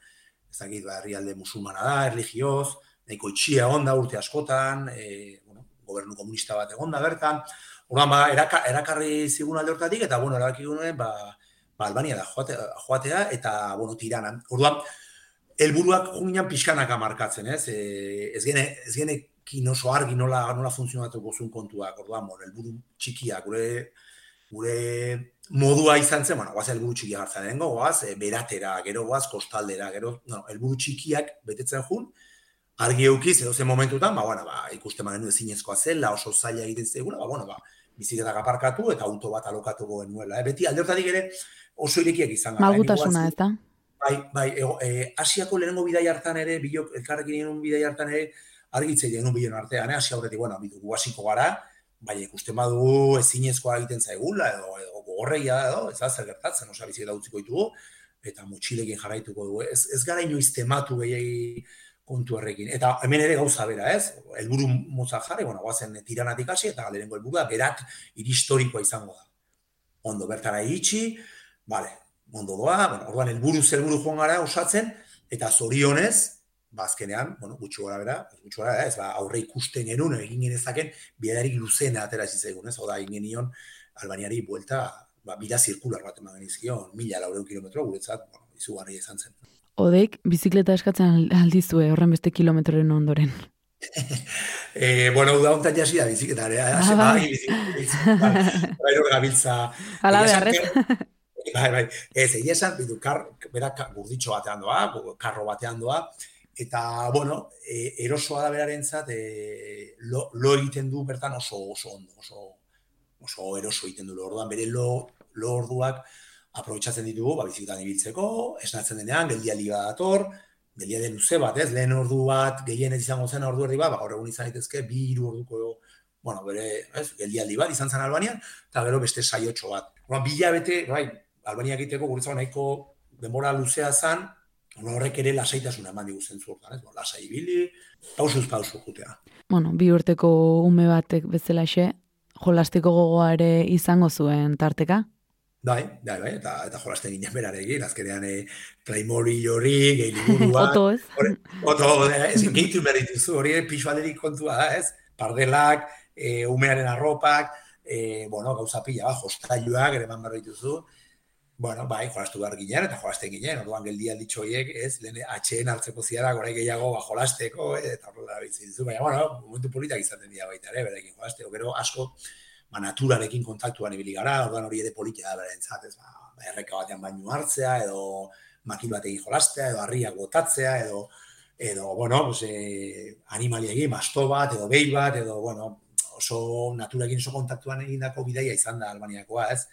ez dakit, ba, herrialde musulmana da, erligioz, nahiko itxia onda urte askotan, e, bueno, gobernu komunista bat egonda bertan, orduan, ba, eraka, erakarri zigun alde hortatik, eta, bueno, erabaki ba, ba, Albania da joatea, joatea eta, bueno, tiranan. Orduan, helburuak junginan pixkanaka markatzen, ez? E, ez gene, ez gene oso argi nola, nola funtzionatuko zuen kontuak, orduan, bueno, helburu txikiak, gure, gure modua izan zen, bueno, guaz helburu txikia hartzen dengo, guaz, e, beratera, gero guaz, kostaldera, gero, no, helburu txikiak betetzen jun, argi eukiz, edo zen momentutan, ba, bueno, ba, ikusten manu ezinezkoa zela, oso zaila egiten zegula, ba, bueno, ba, biziketak aparkatu eta auto bat alokatuko genuela. Eh? Beti aldertatik ere oso irekiak izan gara. Malgutasuna, ez da? Bai, bai, ego, e, asiako lehenengo bidai hartan ere, bilok, elkarrekin egin bidai hartan ere, argitzei genuen bilen artean, eh? asia horretik, bueno, bidu, hasiko gara, bai, ikusten badu ezinezkoa egiten zaigula, edo, edo gogorreia edo, ez da, zer gertatzen, osa biziketa utziko ditugu, eta mutxilekin jarraituko dugu. Ez, ez gara inoiz tematu gehiagi kontu horrekin. Eta hemen ere gauza bera, ez? Elburu motza jarri, bueno, guazen tiranatik hasi, eta lehenengo helburua berak iristorikoa izango da. Ondo, bertara iritsi, bale, ondo doa, bueno, orduan helburu zelburu joan gara osatzen, eta zorionez, bazkenean, ba, bueno, gutxi gara bera, gutxi gara, ez, ba, aurre ikusten genuen, egin genezaken, bidarik luzena atera zitzaigun, ez? Oda, egin genion, Albaniari buelta, ba, bida zirkular bat eman genizkion, mila laureun kilometro, guretzat, bueno, izugarri izan zen. Odeik, bizikleta eskatzen aldizue horren beste kilometroren ondoren. <laughs> e, bueno, da ontan jasi da bizikleta, ere, ah, bai, bai bizikleta, bai, hor gabiltza. Hala beharrez. Bai, bai, ez, egia esan, bidu, kar, bera, gurditxo batean doa, karro batean doa, eta, bueno, e, erosoa da beraren zat, e, lo, lo egiten du bertan oso, oso ondo, oso, oso eroso egiten du lo orduan, bere lo, lo orduak, aprobetsatzen ditugu, ba, bizikletan ibiltzeko, esnatzen denean, geldialdi bat dator, geldialdi luze bat, ez, lehen ordu bat, gehien ez izango zen ordu erdi bat, ba, gaur egun izan daitezke, bi iru orduko, bueno, bere, ez, geldialdi bat izan zen Albanian, eta gero beste saiotxo bat. Ba, bila bete, bai, Albania egiteko, guretzako nahiko denbora luzea zen, horrek ere lasaitasuna eman digu zentzu hortan, ez, bo, lasai ibili, pausuz pausu jutea. Bueno, bi urteko ume batek bezala xe, jolastiko gogoa ere izango zuen tarteka? Bai, bai, bai, eta, eta jolaste ginen berarekin, azkenean eh, Playmobil hori, gehi liburua. <laughs> Oto, ez? Oto, ez, gehitu zu, hori pixu alderik kontua da, ez? Pardelak, e, umearen arropak, e, bueno, gauza pila, ba, jostailuak, ere man barra dituzu. Bueno, bai, jolastu behar ginen, eta jolaste ginen, orduan geldi alditxo horiek, ez, lehen atxeen hartzeko ziara, gorai gehiago, ba, jolasteko, eta horrela bizi dizu, baina, bueno, momentu politak izaten dira baita, ere, berekin jolasteko, gero asko, ba, naturarekin kontaktuan ibili gara, orduan hori ere politia da berentzat, ez ba, ba, erreka batean baino hartzea edo makil batekin jolastea edo harriak botatzea edo edo bueno, pues eh animaliekin masto bat edo behi bat edo bueno, oso naturarekin oso kontaktuan egindako bidaia izan da Albaniakoa, ez?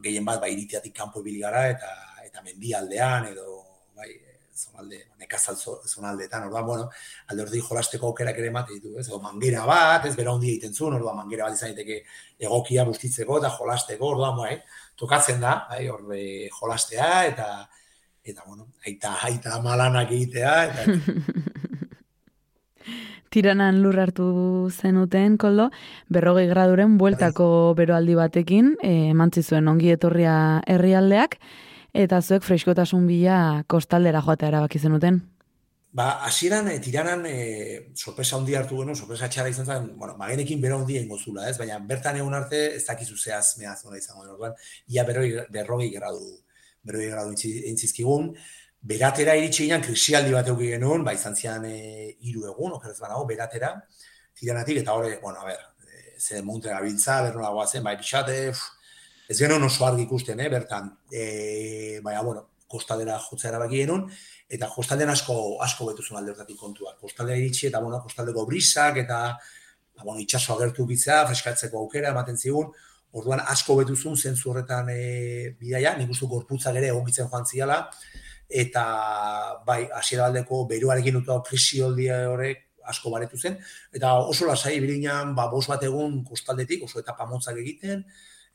Gehien bat bai iritiatik kanpo ibili gara eta eta mendialdean edo bai zonalde, nekazal zonaldeetan, orduan, bueno, alde hori jolasteko aukerak ere emate ditu, ez, edo mangera bat, ez, bera hundi egiten zuen, orduan, mangera bat izan daiteke egokia bustitzeko eta jolasteko, orduan, bai, tokatzen da, bai, orbe jolastea, eta, eta, bueno, aita, aita malanak egitea, eta... <laughs> Tiranan lur hartu zenuten, koldo, berrogei graduren bueltako beroaldi batekin, eh, emantzi zuen ongi etorria herrialdeak, eta zuek freskotasun bila kostaldera joatea erabaki zenuten. Ba, hasieran e, tiranan e, sorpresa handi hartu genuen, sorpresa txara izan zen, bueno, magenekin bera handi gozula, ez? Baina bertan egun arte ez dakizu zehaz mehaz izango den orduan, ia berroi, berrogei gradu, berroi gradu entzizkigun, beratera iritsi ginen, krisialdi bat euki genuen, ba, izan zian e, iru egun, okeraz banago, beratera, tiranatik, eta hori, bueno, a ber, e, ze montre gabiltza, berrola guazen, bai, pixate, ez genuen oso argi ikusten, eh, bertan, e, baina, bueno, kostaldera jotzea erabaki genuen, eta kostaldean asko, asko betuzun alde hortatik kontua. Kostaldera iritsi, eta, bueno, kostaldeko brisak, eta, ba, bueno, itxaso agertu bitzea, freskatzeko aukera, ematen zigun, orduan asko betuzun zentzu horretan e, bidaia, nik uste gorputzak ere egokitzen joan ziala, eta, bai, hasiera aldeko beruarekin dut krisi horrek, asko baretu zen, eta oso lasai bilinean, ba, bos bat egun kostaldetik, oso etapa motzak egiten,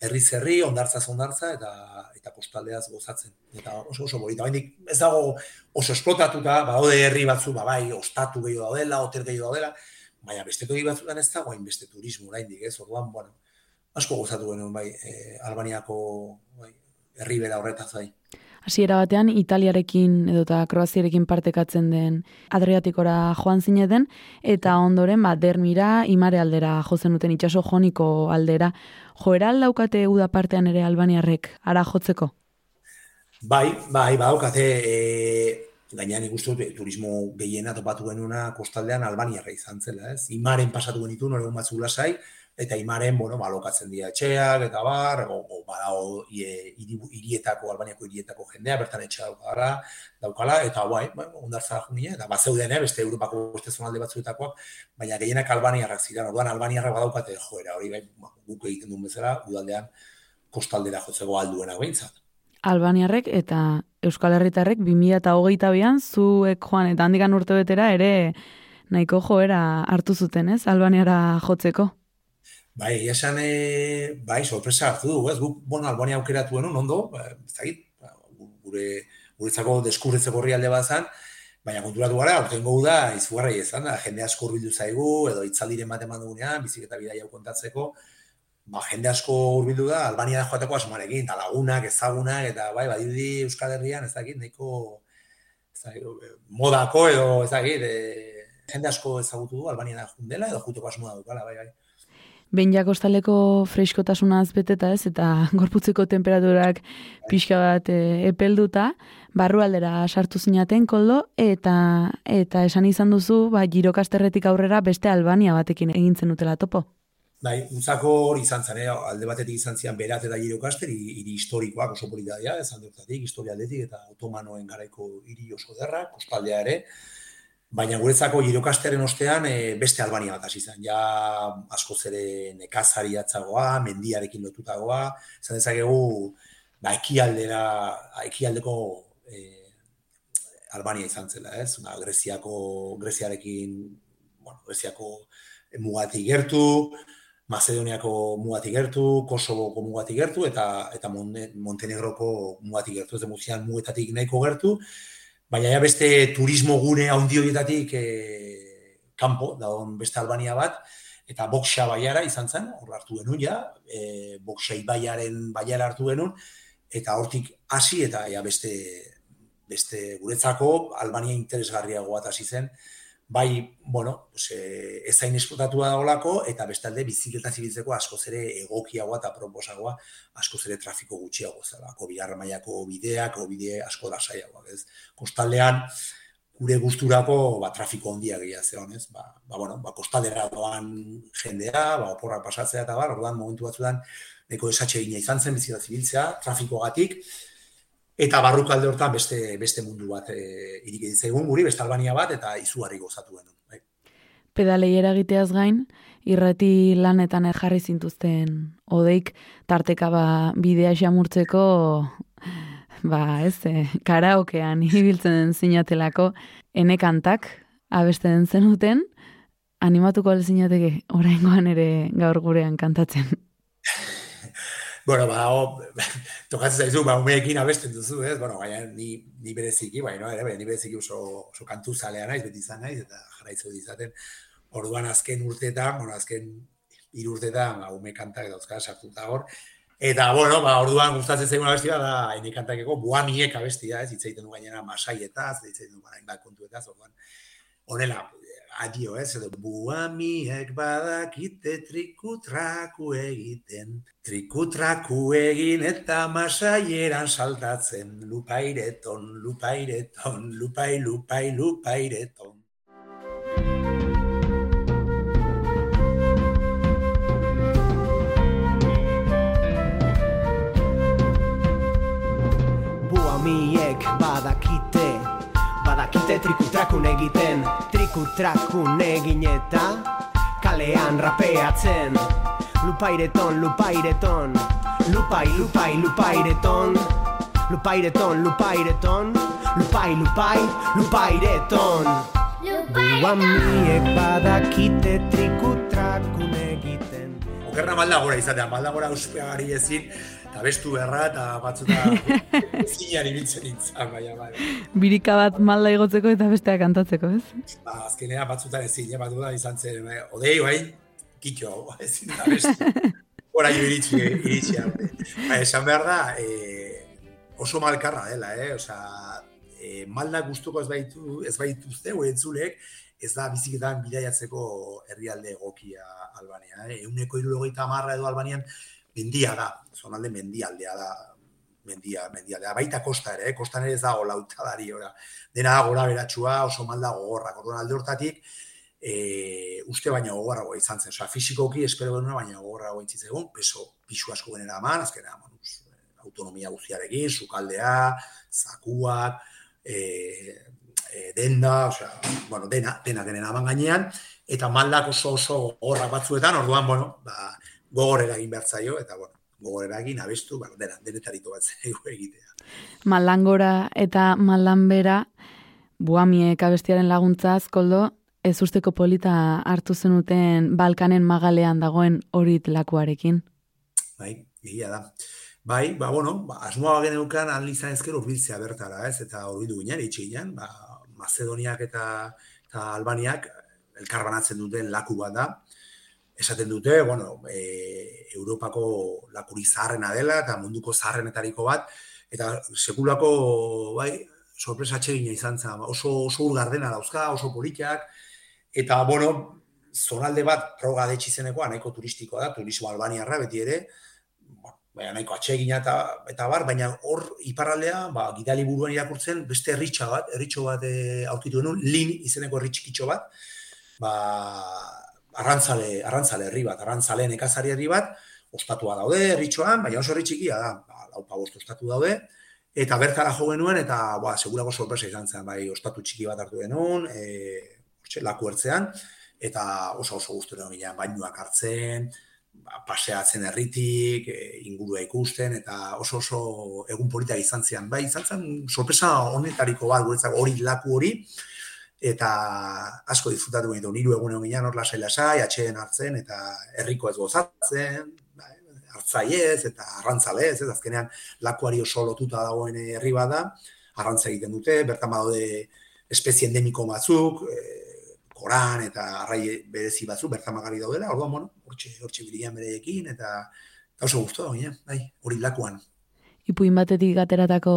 herri zerri, ondartza ondartza eta eta postaldeaz gozatzen. Eta oso oso bonita. Bainik ez dago oso esplotatuta, badaude herri batzu, ba bai, ostatu gehiago daudela, hotel gehiago daudela, baina beste toki batzuetan ez dago beste turismo oraindik, ez? Orduan, bueno, asko gozatu genuen bai, e, Albaniako bai, herri bera horretaz bai hasiera batean Italiarekin edota Kroaziarekin partekatzen den Adriatikora joan zineten eta ondoren ba Dermira Imare aldera jo zenuten itsaso joniko aldera joera daukate uda partean ere Albaniarrek ara jotzeko Bai, bai, badaukate e, gainean ikustu dut, turismo gehiena topatu genuna kostaldean Albaniarra izan zela, ez? Imaren pasatu genitu, nore batzu lasai, eta imaren, bueno, balokatzen dira etxeak, eta bar, o, o badao hirietako, Albaniako hirietako jendea, bertan etxea daukala, daukala, eta bai, bai, ondartza junien, eta bazeuden, eh, beste Europako beste zonalde batzuetakoak, baina gehienak Albaniarrak ziren, orduan Albaniarrak badaukate joera, hori bai, ba, guk egiten duen bezala, udaldean kostaldera jotzeko alduena behintzat. Albaniarrek eta Euskal Herritarrek 2008an zuek joan eta handikan urte betera ere nahiko joera hartu zuten, ez? Albaniara jotzeko. Bai, esan, e, bai, sorpresa hartu du, ez? Guk, bueno, Albania aukeratu genuen, ondo, ba, ez da ba, gure, guretzako deskurretzeko horri alde bat zan, baina konturatu gara, orten gogu da, izugarra izan, da, jende asko urbildu zaigu, edo itzaldiren bat eman dugunean, bizik eta bidai hau kontatzeko, ba, jende asko hurbildu da, Albania joateko asmarekin, eta lagunak, ezagunak, eta bai, badirudi Euskal Herrian, ez dakit, nahiko modako edo, ez dakit, e, jende asko ezagutu du, Albania da jundela, edo juteko asmoa dukala, bai, bai. Behin jakostaleko freskotasunaz beteta ez, eta <laughs> gorputzeko temperaturak pixka bat e, epelduta, barru aldera sartu zinaten koldo, eta eta esan izan duzu, ba, girokasterretik aurrera beste Albania batekin egintzen dutela topo. Bai, untzako hori izan zen, eh? alde batetik izan zian berat eta giro kaster, hiri historikoak oso politatea, ez aldetatik, historia aldetik eta otomanoen garaiko hiri oso derra, kostaldea ere, baina guretzako girokasteren ostean e, beste Albania bat hasi zen, ja asko zere nekazari atzagoa, mendiarekin lotutagoa, izan dezakegu, ba, ekialdera, ekialdeko e, Albania izan zela, ez? Una, Greziako, Greziarekin, bueno, Greziako mugatik gertu, Macedoniako mugatik gertu, Kosovoko mugatik gertu, eta eta Montenegroko mugatik gertu, ez da mugetatik nahiko gertu, baina ja beste turismo gune handi horietatik e, kanpo, da beste Albania bat, eta Boksa baiara izan zen, hor hartu genuen ja, e, Boksa ibaiaren baiara hartu genuen, eta hortik hasi eta ja beste, beste guretzako Albania interesgarriago bat hasi zen, bai, bueno, pues, e, ez zain esplotatua dagoelako, eta bestalde bizikleta zibiltzeko asko zere egokiagoa eta proposagoa, asko zere trafiko gutxiago zelako, bigarra mailako bideak, bide asko da saiagoak, ez? Kostaldean, gure gusturako ba, trafiko ondia gehiago zeon, ez? Ba, ba, bueno, ba, kostaldera doan jendea, ba, oporrak pasatzea eta bar, orduan momentu batzuetan, neko esatxe izan zen bizikleta zibiltzea, trafiko gatik, eta barrukalde hortan beste beste mundu bat e, irik egun guri, beste Albania bat, eta izugarri gozatu genuen. Bai. Pedalei eragiteaz gain, irrati lanetan jarri zintuzten odeik tarteka ba, bidea xamurtzeko ba, ez, e, karaokean <laughs> ibiltzen zinatelako enekantak abesten zenuten, animatuko zinateke oraingoan ere gaur gurean kantatzen. Bueno, ba, <laughs> tokatzen zaizu, ba, umeekin abesten duzu, ez? Bueno, gaina, ni, ni bereziki, bai, no? Ere, ni bereziki oso, oso kantu zalea naiz, beti izan naiz, eta jarraitzu dizaten, orduan azken urteetan, bueno, azken hiru urteetan, ba, ume kantak dauzka sartuta hor, Eta, bueno, ba, orduan gustatzen zaigun abestia da, haini kantakeko, buamiek abestia, ez, hitzaiten du gainera masaietaz, hitzaiten du hainbat kontuetaz, orduan, honela, adio, ez, edo, buamiek badakite trikutraku egiten, trikutraku egin eta masaieran saltatzen, lupaireton, lupaireton, lupai, lupai, lupaireton. Buamiek badakite badakite trikutrakun egiten Trikutrakun egin eta kalean rapeatzen. Lupaireton, lupaireton Lupai, lupai, lupaireton. Lupaireton, lupaireton Lupai, lupai, lupaireton. Guamiek badakite trikutrakun egiten. Okerna malda gora izatea, malda gora uspeagari ezin eta bestu berra eta batzuta <laughs> zinari biltzen nintzen, baina, bai. Birika bat malda igotzeko eta besteak kantatzeko, ez? Ba, azkenea batzutan ezin, ja, bat izan zen, bai, odei, bai, kitxo, <laughs> ezin da bestu. Hora jo iritsi, iritsi, bai. esan behar da, e, oso malkarra dela, eh? Osa, e, malda gustuko ez baitu, ez baitu zeu, entzulek, ez da biziketan bidaiatzeko herrialde egokia Albania. Eh? Euneko irurogeita marra edo Albanian, mendia da, zonalde mendialdea da, mendia, mendia. Da, baita kosta ere, eh? kostan ere ez dago lautadari, ora. Dena gora beratxua, oso malda gogorra. Orduan alde hortatik, e, uste baina gogorrago izan zen. Osa, fizikoki espero genuen baina gogorrago intzitzen peso pixu asko genera eman, azkena, manuz, autonomia guztiarekin, sukaldea, zakuak, e, e, denda, osea, bueno, dena, dena genera eman gainean, eta maldak oso oso gogorrak batzuetan, orduan, bueno, ba, gogorera egin behar zaio, eta, bueno, gogorera egin abestu, ba, dena, denetariko bat <laughs> egitea. Malangora eta malanbera, buamiek abestiaren laguntza azkoldo, ez usteko polita hartu zenuten Balkanen magalean dagoen horit lakuarekin? Bai, egia da. Bai, ba, bueno, ba, asmoa geneukan analizan ezker urbiltzea bertara, ez? Eta urbildu ginen, itxe ginen, ba, Macedoniak eta, eta Albaniak elkarbanatzen duten laku bat da. Esaten dute, bueno, e, Europako lakuri zaharrena dela eta munduko zaharrenetariko bat. Eta sekulako, bai, sorpresa txegina izan zen, oso, oso urgardena dauzka, oso politikak, Eta, bueno, zonalde bat proga detxi zenekoa, nahiko turistikoa da, turismo albaniarra beti ere, baina nahiko atsegina eta, eta bar, baina hor iparraldea, ba, gidali buruan irakurtzen, beste herritxa bat, herritxo bat e, aurkitu denun, lin izeneko herritxikitxo bat, ba, arrantzale, arrantzale herri bat, arrantzale nekazari herri bat, ostatua daude herritxoan, baina oso herritxikia da, ba, laupa bost ostatu daude, eta bertara jo genuen, eta ba, segurako sorpresa izan zen, bai, ostatu txiki bat hartu genuen, e, laku ertzean, eta oso oso guztu gina, bainuak hartzen, ba, paseatzen herritik, e, ingurua ikusten, eta oso oso egun politak izan zian. Bai, izan zen, sorpresa honetariko bat, guretzako hori laku hori, eta asko disfrutatu gaitu, niru egun egun ginen, hor lasai lasai, atxeen hartzen, eta herriko ez gozatzen, bai, hartzaiez, eta arrantzalez, ez? Azkenean lakuari oso lotuta dagoen herri bada, arrantza egiten dute, bertan badaude espezie endemiko batzuk, e, koran eta arrai berezi batzu bertamagari daudela, orduan, bueno, hortxe, hortxe bilian bereekin, eta oso guztu da, bai, hori lakuan. Ipuin batetik gateratako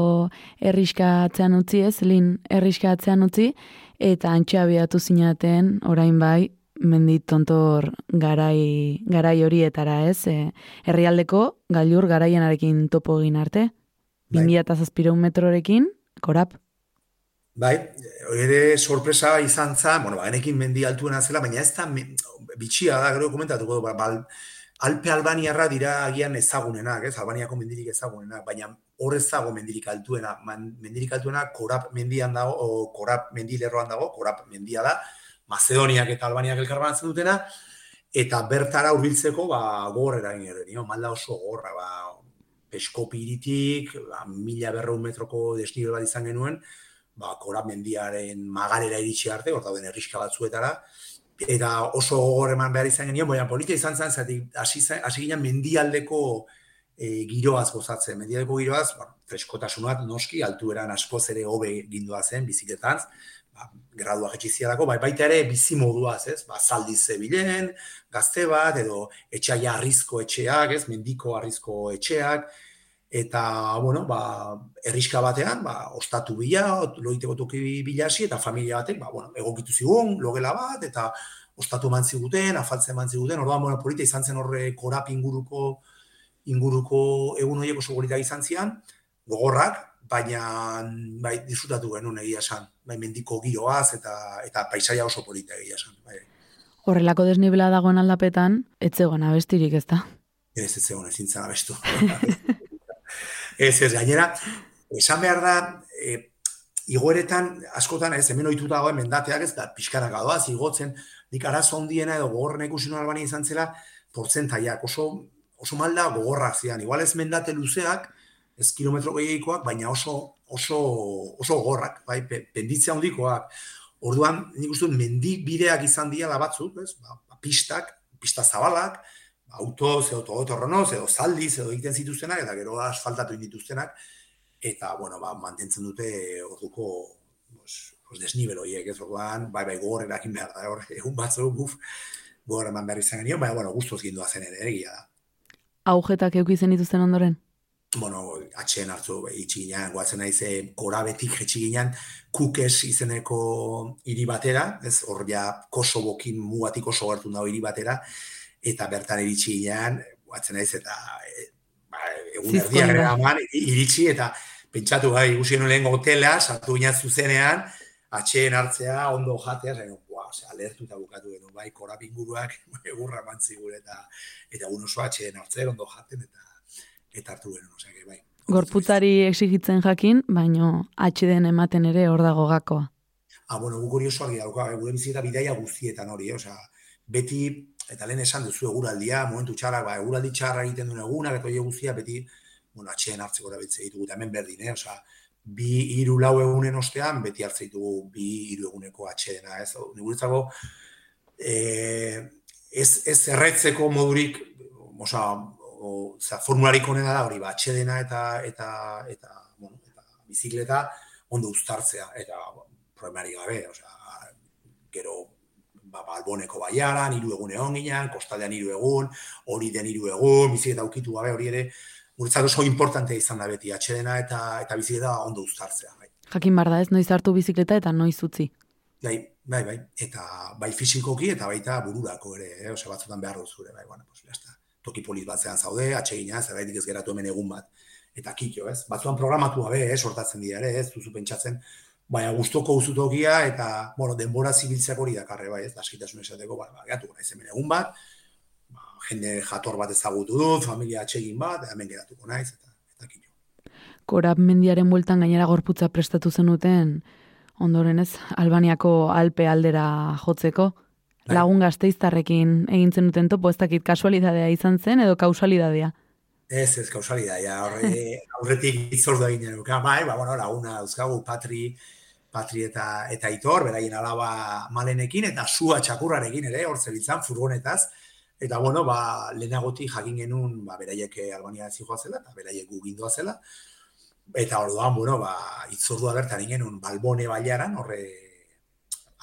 erriska atzean utzi ez, lin? Erriska atzean utzi, eta antxe abiatu zinaten, orain bai, mendit tontor garai, garai horietara ez, e, herrialdeko gailur garaianarekin topo egin arte, bai. 2000 metrorekin, korap. Bai, ere sorpresa izan za, bueno, bagenekin mendi altuena zela, baina ez da bitxia da, gero komentatuko, ba, ba, Alpe Albaniarra dira agian ezagunenak, ez, Albaniako mendirik ezagunenak, baina hor ez dago mendirik altuena, Man, mendirik altuena korap mendian dago, o korap mendilerroan dago, korap mendia da, Macedoniak eta Albaniak elkarbanatzen dutena, eta bertara hurbiltzeko ba, gorrera ginen, malda oso gorra, ba, peskopiritik, ba, mila berreun metroko desnibel bat izan genuen, ba, kora mendiaren magalera iritsi arte, hor dauden erriska batzuetara, eta oso gogor eman behar izan genio, baina politia izan zen, zati, hasi, hasi ginen mendialdeko e, giroaz gozatzen. Mendialdeko giroaz, bueno, freskotasunat noski, altueran askoz ere hobe gindua zen, biziketan, ba, gradua jetxiziadako, bai, baita ere bizi moduaz, ez? Ba, zaldi zebilen, gazte bat, edo etxaia arrizko etxeak, ez? Mendiko arrizko etxeak, eta bueno, ba, erriska batean, ba, ostatu bila, loiteko toki bilasi, eta familia batek, ba, bueno, egokitu zigun, logela bat, eta ostatu eman ziguten, afaltzen eman ziguten, orduan, bueno, polita izan zen horre korap inguruko, inguruko egun horiek oso gorita izan zian, gogorrak, baina bai, disfrutatu genuen egia esan, bai, mendiko giroaz, eta, eta paisaia oso polita egia esan. Bai. Horrelako desnibela dagoen aldapetan, etzegoen abestirik ez da? Ez, ez zegoen ezin zen abestu. <laughs> Ez, ez, gainera, esan behar da, e, igoeretan, askotan, ez, hemen oituta dagoen mendateak, ez, da, pixkarak adoaz, igotzen, nik arazo ondiena edo gogorren ikusi albani izan zela, portzentaiak, oso, oso malda gogorra zian, igual ez mendate luzeak, ez kilometro gehiagikoak, baina oso, oso, oso gogorrak, bai, penditzea hondikoak. Orduan, nik uste mendi bideak izan dira batzuk, ez, ba, ba, pistak, pista zabalak, autoz, edo togotorronoz, edo zaldiz, edo egiten zituztenak, eta gero asfaltatu dituztenak, eta, bueno, ba, mantentzen dute orduko pues, pues desnibel horiek, ez orduan, bai, bai, gogor erakin da, hor, egun batzu, buf, gogor eman behar izan genio, baina, bueno, guztoz gindua zen ere, egia da. Augetak eukizen dituzten ondoren? Bueno, atxeen hartu, itxi ginen, guatzen nahi ze, korabetik jetxi ginen, kukes izeneko hiri batera, ez, hor ja, Kosobokin mugatik oso gertu dago hiri batera, eta bertan iritsi ginean, guatzen naiz eta e, ba, egun dira. eraman, iritsi eta pentsatu gai, ikusi nuen lehen hotela, sartu ginen zuzenean, atxeen hartzea, ondo jatea, zain, wow, ose, alertu eta bukatu genuen, bai, korapinguruak <laughs> egurra mantzi gure eta eta un oso atxeen hartzea, ondo jaten eta eta hartu genuen, osea, que, bai. Gorputzari exigitzen jakin, baino atxeden ematen ere hor dago gakoa. Ah, bueno, guk hori oso argi dauka, gure bizita bidaia guztietan hori, osea, beti, eta lehen esan duzu eguraldia, momentu txarrak, ba, eguraldi txarra egiten duen egunak, eta hori guztia, beti, bueno, atxeen hartzeko erabiltze ditugu, eta hemen berdin, eh? osea, bi hiru lau egunen ostean, beti hartze ditugu bi hiru eguneko atxedena, ez? Guretzako, eh, ez, ez erretzeko modurik, osea, o, za, formularik onena da hori, ba, atxedena eta, eta, eta, bueno, eta bizikleta ondo uztartzea, eta problemari gabe, osea, gero ba, balboneko baiaran, hiru egun egon ginen, kostaldean hiru egun, hori den hiru egun, bizikleta ukitu gabe, hori ere, guretzat oso importante izan da beti, atxedena eta eta bizikleta ondo uztartzea. Bai. Jakin bar da ez, noiz hartu bizikleta eta noiz utzi. Bai, bai, bai, eta bai fisikoki eta baita bururako ere, eh? Ose, batzutan behar duzu ere, bai, bueno, pues, ya Toki polit batzean zaude, atsegina, zergaitik ez geratu hemen egun bat. Eta kitxo, ez? Batzuan programatu gabe, eh? sortatzen dira ere, ez? Duzu pentsatzen, baina gustoko uzutokia eta, bueno, denbora zibiltzeak hori dakarre, bai, ez? Laskitasun esateko, ba, ba, gatu, hemen egun bat, ba, jende jator bat ezagutu dut, familia atsegin bat, hemen geratuko naiz, eta, eta kitxo. Korab mendiaren bueltan gainera gorputza prestatu zenuten, ondoren ez, Albaniako alpe aldera jotzeko, Bai. lagun gazteiztarrekin egin zenuten topo, ez dakit kasualidadea izan zen edo kausalidadea. Ez, ez, kausalidadea, horre, <laughs> aurretik itzordu egin bai, ba, bueno, laguna dauzkagu, patri, patri eta, eta itor, beraien alaba malenekin, eta sua txakurrarekin ere, hor zebitzan, furgonetaz, eta, bueno, ba, lehenagotik jakin genuen, ba, beraiek Albania zijoa zela, eta beraiek gugindua zela, eta orduan, bueno, ba, itzordua bertan genuen, balbone baiaran, horre,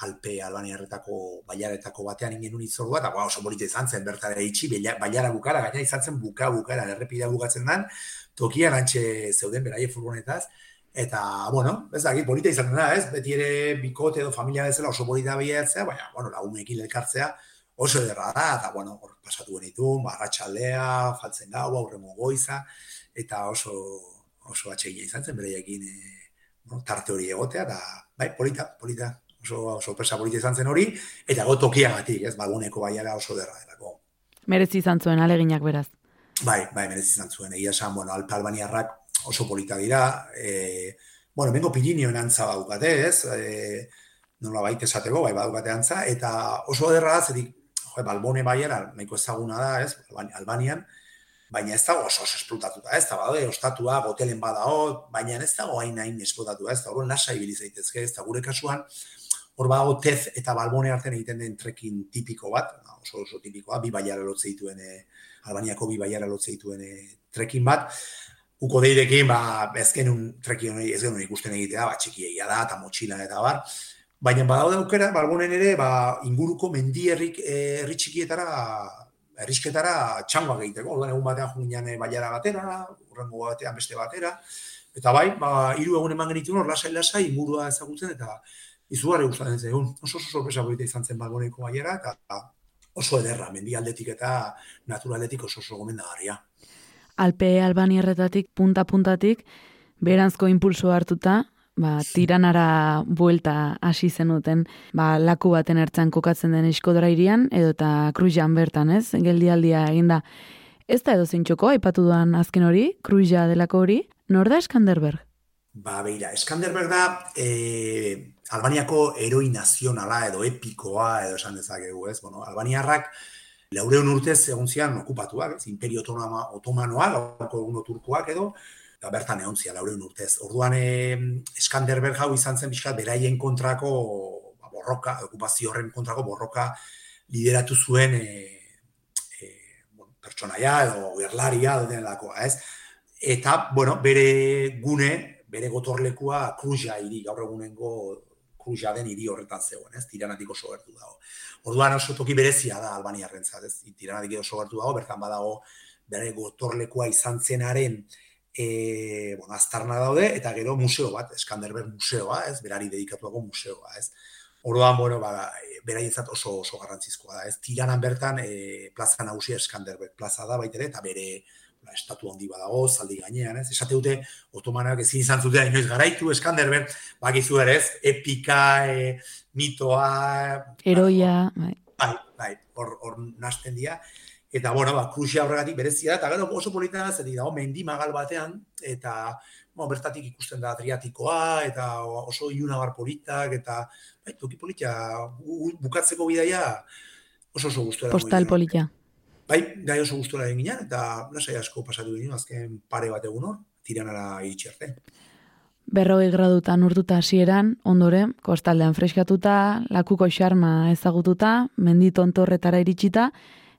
Alpe Albaniarretako baiaretako batean ingen itzordua, eta ba, oso polita izan zen bertara itxi, baiara bukara, gaina izan zen buka bukara, errepidea bukatzen dan, tokian antxe zeuden beraie furgonetaz, eta, bueno, ez dakit, polita izan da, ez? Beti ere bikote edo familia bezala oso polita bilatzea, baina, bueno, lagunekin elkartzea oso ederra da, eta, bueno, hor pasatu genitun, barratxaldea, faltzen gau, aurremo goiza, eta oso, oso atsegina izan zen beraiekin e, bueno, tarte hori egotea, eta, bai, polita, polita, oso sorpresa polita izan zen hori, eta go tokiagatik, ez, balguneko baiara oso derra delako. Merezi izan zuen aleginak beraz. Bai, bai, merezi izan zuen. Egia esan, bueno, Alpe Albaniarrak oso polita dira. E, bueno, mengo Pirinioen antza badukate, ez? E, nola baita esateko, bai badukate antza, eta oso derra da, zerik, jo, Balbone baiara, nahiko ezaguna da, ez? Albani- Albanian, baina ez dago oso esplotatuta, ez? Eta badaude, ostatua, hotelen badao, baina ez dago hain hain esplotatuta, ez? Eta horren lasa ibili zaitezke, ez? Eta gure kasuan, hor badago tez eta balbone artean egiten den trekin tipiko bat, ba, oso oso tipikoa, bi baiara lotze dituen, e, Albaniako bi baiara lotze dituen e, trekin bat, uko deirekin, ba, ez genuen trekin hori, ez genuen ikusten egitea, ba, txikiegia da, eta motxila eta bar, baina badaude aukera, balbonen ere, ba, inguruko mendi herrik, eh, herri txikietara, herrisketara txangoak egiteko, orduan egun batean joan ginen eh, baiara batera, urrengo batean beste batera, eta bai, ba, hiru egun eman genituen hor lasai-lasai ingurua ezagutzen, eta izugarri gustatzen zaigun. Oso oso sorpresa polita izan zen balboneko baiara, eta oso ederra, mendialdetik eta naturaldetik oso oso gomendagarria. Alpe Albaniarretatik punta-puntatik, beranzko impulso hartuta, ba, tiranara buelta hasi zenuten, ba, laku baten ertzan kokatzen den eskodra irian, edo eta kruian bertan, ez? Geldialdia eginda. Ez da edo zintxoko, aipatu duan azken hori, kruia delako hori, nor da Eskanderberg? Ba, beira, Eskanderberg da e, Albaniako heroi nazionala edo epikoa edo esan dezakegu, ez? Bueno, Albaniarrak laureun urtez egon zian okupatuak, ez? Imperio Otomanoa, Otomanoa, gaurko egungo turkoak edo, eta bertan egon zian laureun urtez. Orduan, e, Eskanderberg hau izan zen pixkat beraien kontrako ba, borroka, okupazio horren kontrako borroka lideratu zuen e, e, bueno, pertsonaia edo gerlaria denelakoa, ez? Eta, bueno, bere gune, bere gotorlekua Kruja hiri, gaur egunengo Kruja den hiri horretan zegoen, ez? Tiranatik oso gertu dago. Orduan oso toki berezia da Albaniarrentzat, ez? Tiranatik oso gertu dago, bertan badago bere gotorlekua izan zenaren e, bueno, aztarna daude, eta gero museo bat, Eskanderberg museoa, ez? Berari dedikatuako museoa, ez? Orduan, bueno, ba, beraientzat oso oso garrantzizkoa da, ez? Tiranan bertan e, plaza nagusia Eskanderberg plaza da baitere, eta bere ba, estatu handi badago, zaldi gainean, ez? Esate dute, otomanak ezin izan zuten inoiz garaitu, eskander, ben, bakizu ere, ez? Epika, e, mitoa... Eroia, bai. Bai, bai, hor, hor nasten dira. Eta, bueno, ba, kruxia horregatik berezia, eta gero oso polita zer dago, mendi magal batean, eta, bueno, bertatik ikusten da triatikoa, eta oso iunabar politak, eta, bai, toki politia, bukatzeko bidaia, oso oso gustora. Postal politia. Bai, gai oso gustora egin ginen, eta lasai asko pasatu ginen, azken pare bat egun hor, tiranara iritsi arte. Berrogei gradutan urtuta hasieran, ondoren, kostaldean freskatuta, lakuko xarma ezagututa, mendi tontorretara iritsita,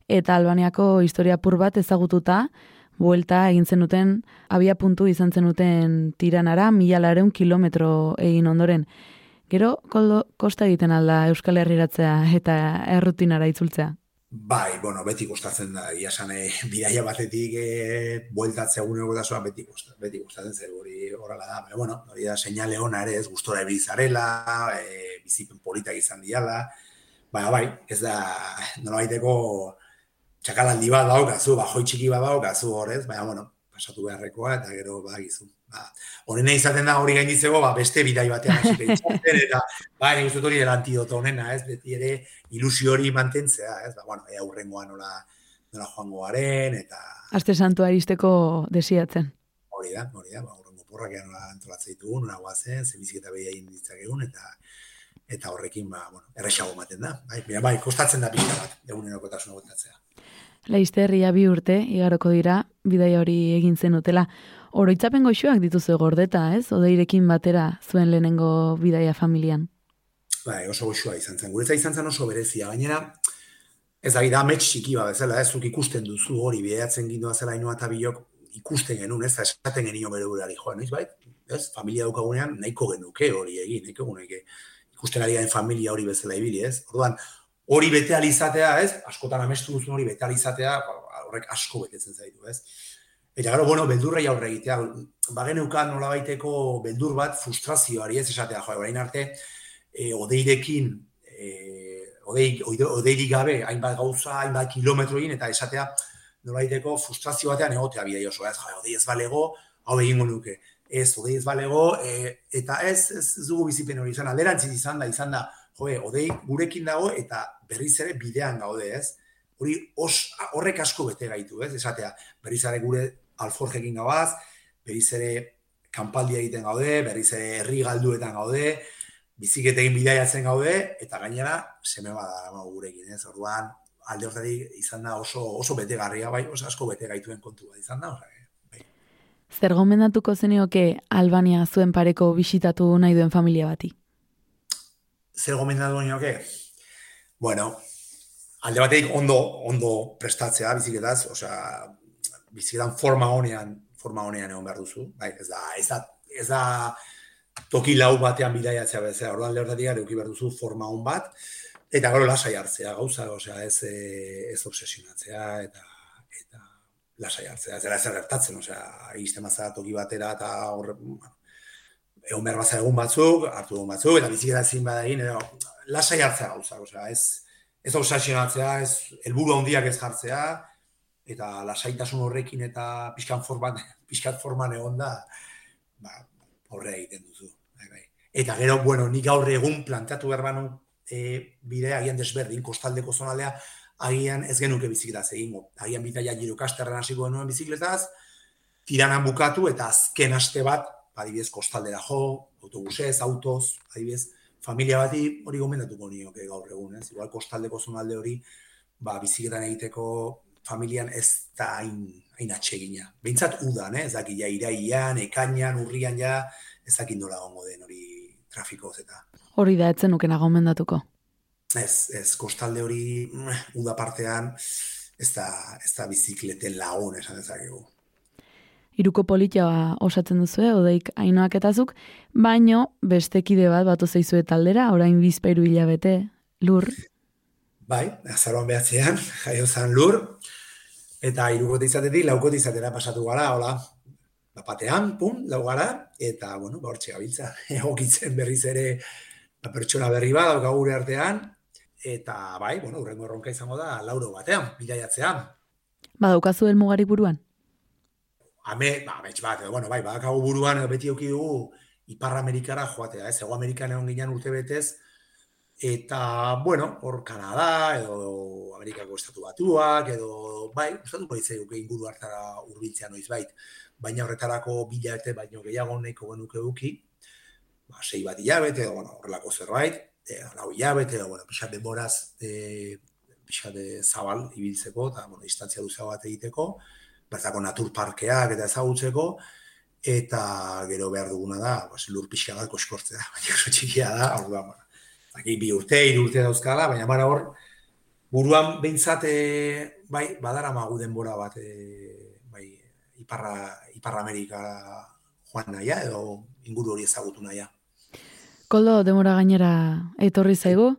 eta Albaniako historia pur bat ezagututa, buelta egin zenuten, abia puntu izan zenuten tiranara, mila lareun kilometro egin ondoren. Gero, koldo, kosta egiten alda Euskal Herriratzea eta errutinara itzultzea? Bai, bueno, beti kostatzen da, ia sane, bidaia batetik e, bueltatzea gune zoa, beti kostatzen, beti kostatzen zer hori horrela da, baina, bueno, hori da, seinale ona ere, ez gustora ebilizarela, e, bizipen politak izan diala, baina, bai, ez da, nola baiteko, txakalaldi bat daukazu, ba, joi txiki bat daukazu horrez, baina, bueno, pasatu beharrekoa, eta gero, ba, gizu, ba, honena izaten da hori gainditzeko, ba, beste bidai batean hasi <laughs> eta ba, nik uste hori antidoto honena, ez, beti ere ilusio hori mantentzea, ez, ba, bueno, ea urrengoa nola, nola joango garen, eta... Aste santua aristeko desiatzen. Hori da, hori da, ba, urrengo porrak ean nola antolatzea ditugu, nola guazen, zemiziketa behia inditzak eta eta horrekin, ba, bueno, errexago maten da. Bai, bai, bai kostatzen da pila bat, eguneroko tasuna gotatzea. Laizterria bi urte, igaroko dira, bidai hori egin zen utela. Oroitzapen goxoak dituzu gordeta, ez? Odeirekin batera zuen lehenengo bidaia familian. Bai, oso goxoa izan zen. Guretza izan zen oso berezia. Gainera, ez da, da metx txiki bat, bezala, ez zuk ikusten duzu hori, bidaiatzen gindua zela inoa eta bilok ikusten genuen, ez esaten genio bere gurari joan, ez bai? Ez, familia daukagunean nahiko genuke hori egin, nahiko genuke ikusten ari familia hori bezala ibili, ez? Orduan, hori bete alizatea, ez? Askotan amestu duzun hori bete alizatea, ba, horrek asko betetzen zaitu, ez? Eta gero, bueno, beldurra aurre egitea, bagen eukan nola baiteko beldur bat frustrazioari ez? Esatea, jo, orain arte, e, odeirekin, e, odei, odeirik gabe, hainbat gauza, hainbat kilometroin, eta esatea, nola baiteko frustrazio batean egotea bidea oso, ez, jo, odei ez balego, hau egingo nuke, ez, odei ez balego, e, eta ez, ez, ez dugu bizipen hori. Izan, alderantziz izan da, izan da, joe, odei gurekin dago, eta berriz ere bidean gaude, ez, hori os, horrek asko bete gaitu, ez, esatea, berriz ere gure alforjekin gabaz, berriz ere kanpaldia egiten gaude, berriz ere herri galduetan gaude, biziketekin bidaiatzen gaude, eta gainera, seme bada ba, gurekin, ez, orduan, alde hortatik izan da oso, oso betegarria, bai, oso asko bete gaituen kontua izan da, bai. Zer gomendatuko zenioke Albania zuen pareko bisitatu nahi duen familia bati? Zer gomendatu nioke? Bueno, alde batetik ondo, ondo prestatzea biziketaz, osea, biziketan forma honean, forma honean egon behar duzu, bai, ez da, ez da, ez da toki lau batean bidaiatzea bezala, orduan lehortatik gara behar duzu forma hon bat, eta gero lasai hartzea, gauza, osea, ez, ez obsesionatzea, eta, eta lasai hartzea, ez dara ez gertatzen, osea, izte mazara toki batera, eta horre, bueno, egon behar baza egun batzuk, hartu egun batzuk, eta biziketa ezin badagin, edo, lasai hartzea gauza, osea, ez, ez obsesionatzea, ez, helburu handiak ez jartzea, eta lasaitasun horrekin eta pixkan forman, <laughs> pixkat forman egon da, ba, horre egiten duzu. Bai, bai. Eta gero, bueno, nik gaur egun planteatu behar banu e, bidea agian desberdin, kostaldeko zonaldea, agian ez genuke bizikletaz egingo. Agian bitaia giro kasterran hasiko genuen bizikletaz, tiranan bukatu eta azken aste bat, adibidez, kostaldera jo, autobusez, autoz, adibidez, familia bati hori gomendatuko nioke gaur egun, ez? Igual kostaldeko zonalde hori, ba, bizikletan egiteko familian ez da hain, hain atsegina. Behintzat udan, eh? ez daki ja iraian, ekainan, urrian ja, ez daki nola gongo den hori trafikoz eta. Hori da, etzen nuken agomendatuko. Ez, ez, kostalde hori uda partean, ez da, ez da bizikleten lagun esan dezakegu. Iruko politia osatzen duzu, odeik hainoak etazuk, baino bestekide bat batu zeizue taldera, orain bizpairu hilabete, lur. Bai, azaroan behatzean, jaio zan lur, eta irukote izatetik laukote izatera pasatu gara, hola, bapatean, pum, lau gara, eta, bueno, ba, hortxe gabiltza, <laughs> egokitzen berriz ere ba, pertsona berri bat, dauka gure artean, eta, bai, bueno, urrengo erronka izango da, lauro batean, bidaiatzean. Ba, daukazu el buruan? Ame, ba, amets bat, edo, bueno, bai, badakagu buruan, beti auki dugu, Ipar Amerikara joatea, ez, Ego Amerikan egon ginen urte betez, eta, bueno, hor Kanada, edo Amerikako estatu batuak, edo, bai, estatu baitzei uke inguru hartara urbiltzea noiz bait, baina horretarako bilate baino gehiago nahiko genuke duki, ba, sei bat hilabete, edo, bueno, horrelako zerbait, e, lau hilabete, edo, bueno, pixat denboraz, e, pixat de zabal ibiltzeko, eta, bueno, distantzia duzea bat egiteko, bertako naturparkeak eta ezagutzeko, eta gero behar duguna da, bas, lur pixka bat koskortzea, <laughs> baina oso txikia da, hor da, Aki, bi urte, hiru urte dauzkala, baina mara hor, buruan behintzat, e, bai, badara magu denbora bat, e, bai, Iparra, Iparra Amerika joan naia, edo inguru hori ezagutu naia. Koldo, demora gainera etorri zaigu,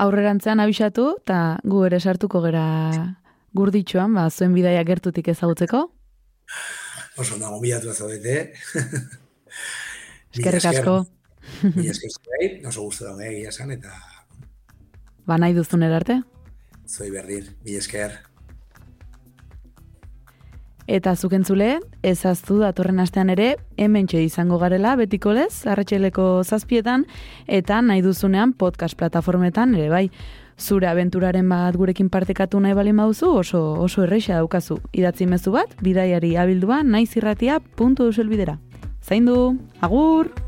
aurrerantzean abisatu, eta gu ere sartuko gera gurditxoan, ba, zuen bidaia gertutik ezagutzeko. Oso, nago bilatu zaudete. <laughs> Eskerrik asko. Mila esker zuei, oso guztu da egia esan, eta... Ba nahi duzun erarte? Zoi berdin, mila esker. Eta zukentzule, ezaztu datorren astean ere, hemen izango garela, betiko lez, arretxeleko zazpietan, eta nahi duzunean podcast plataformetan ere bai. Zure abenturaren bat gurekin partekatu nahi bali mauzu, oso, oso erreixa daukazu. Idatzi mezu bat, bidaiari abildua naizirratia puntu bidera. Zaindu, agur!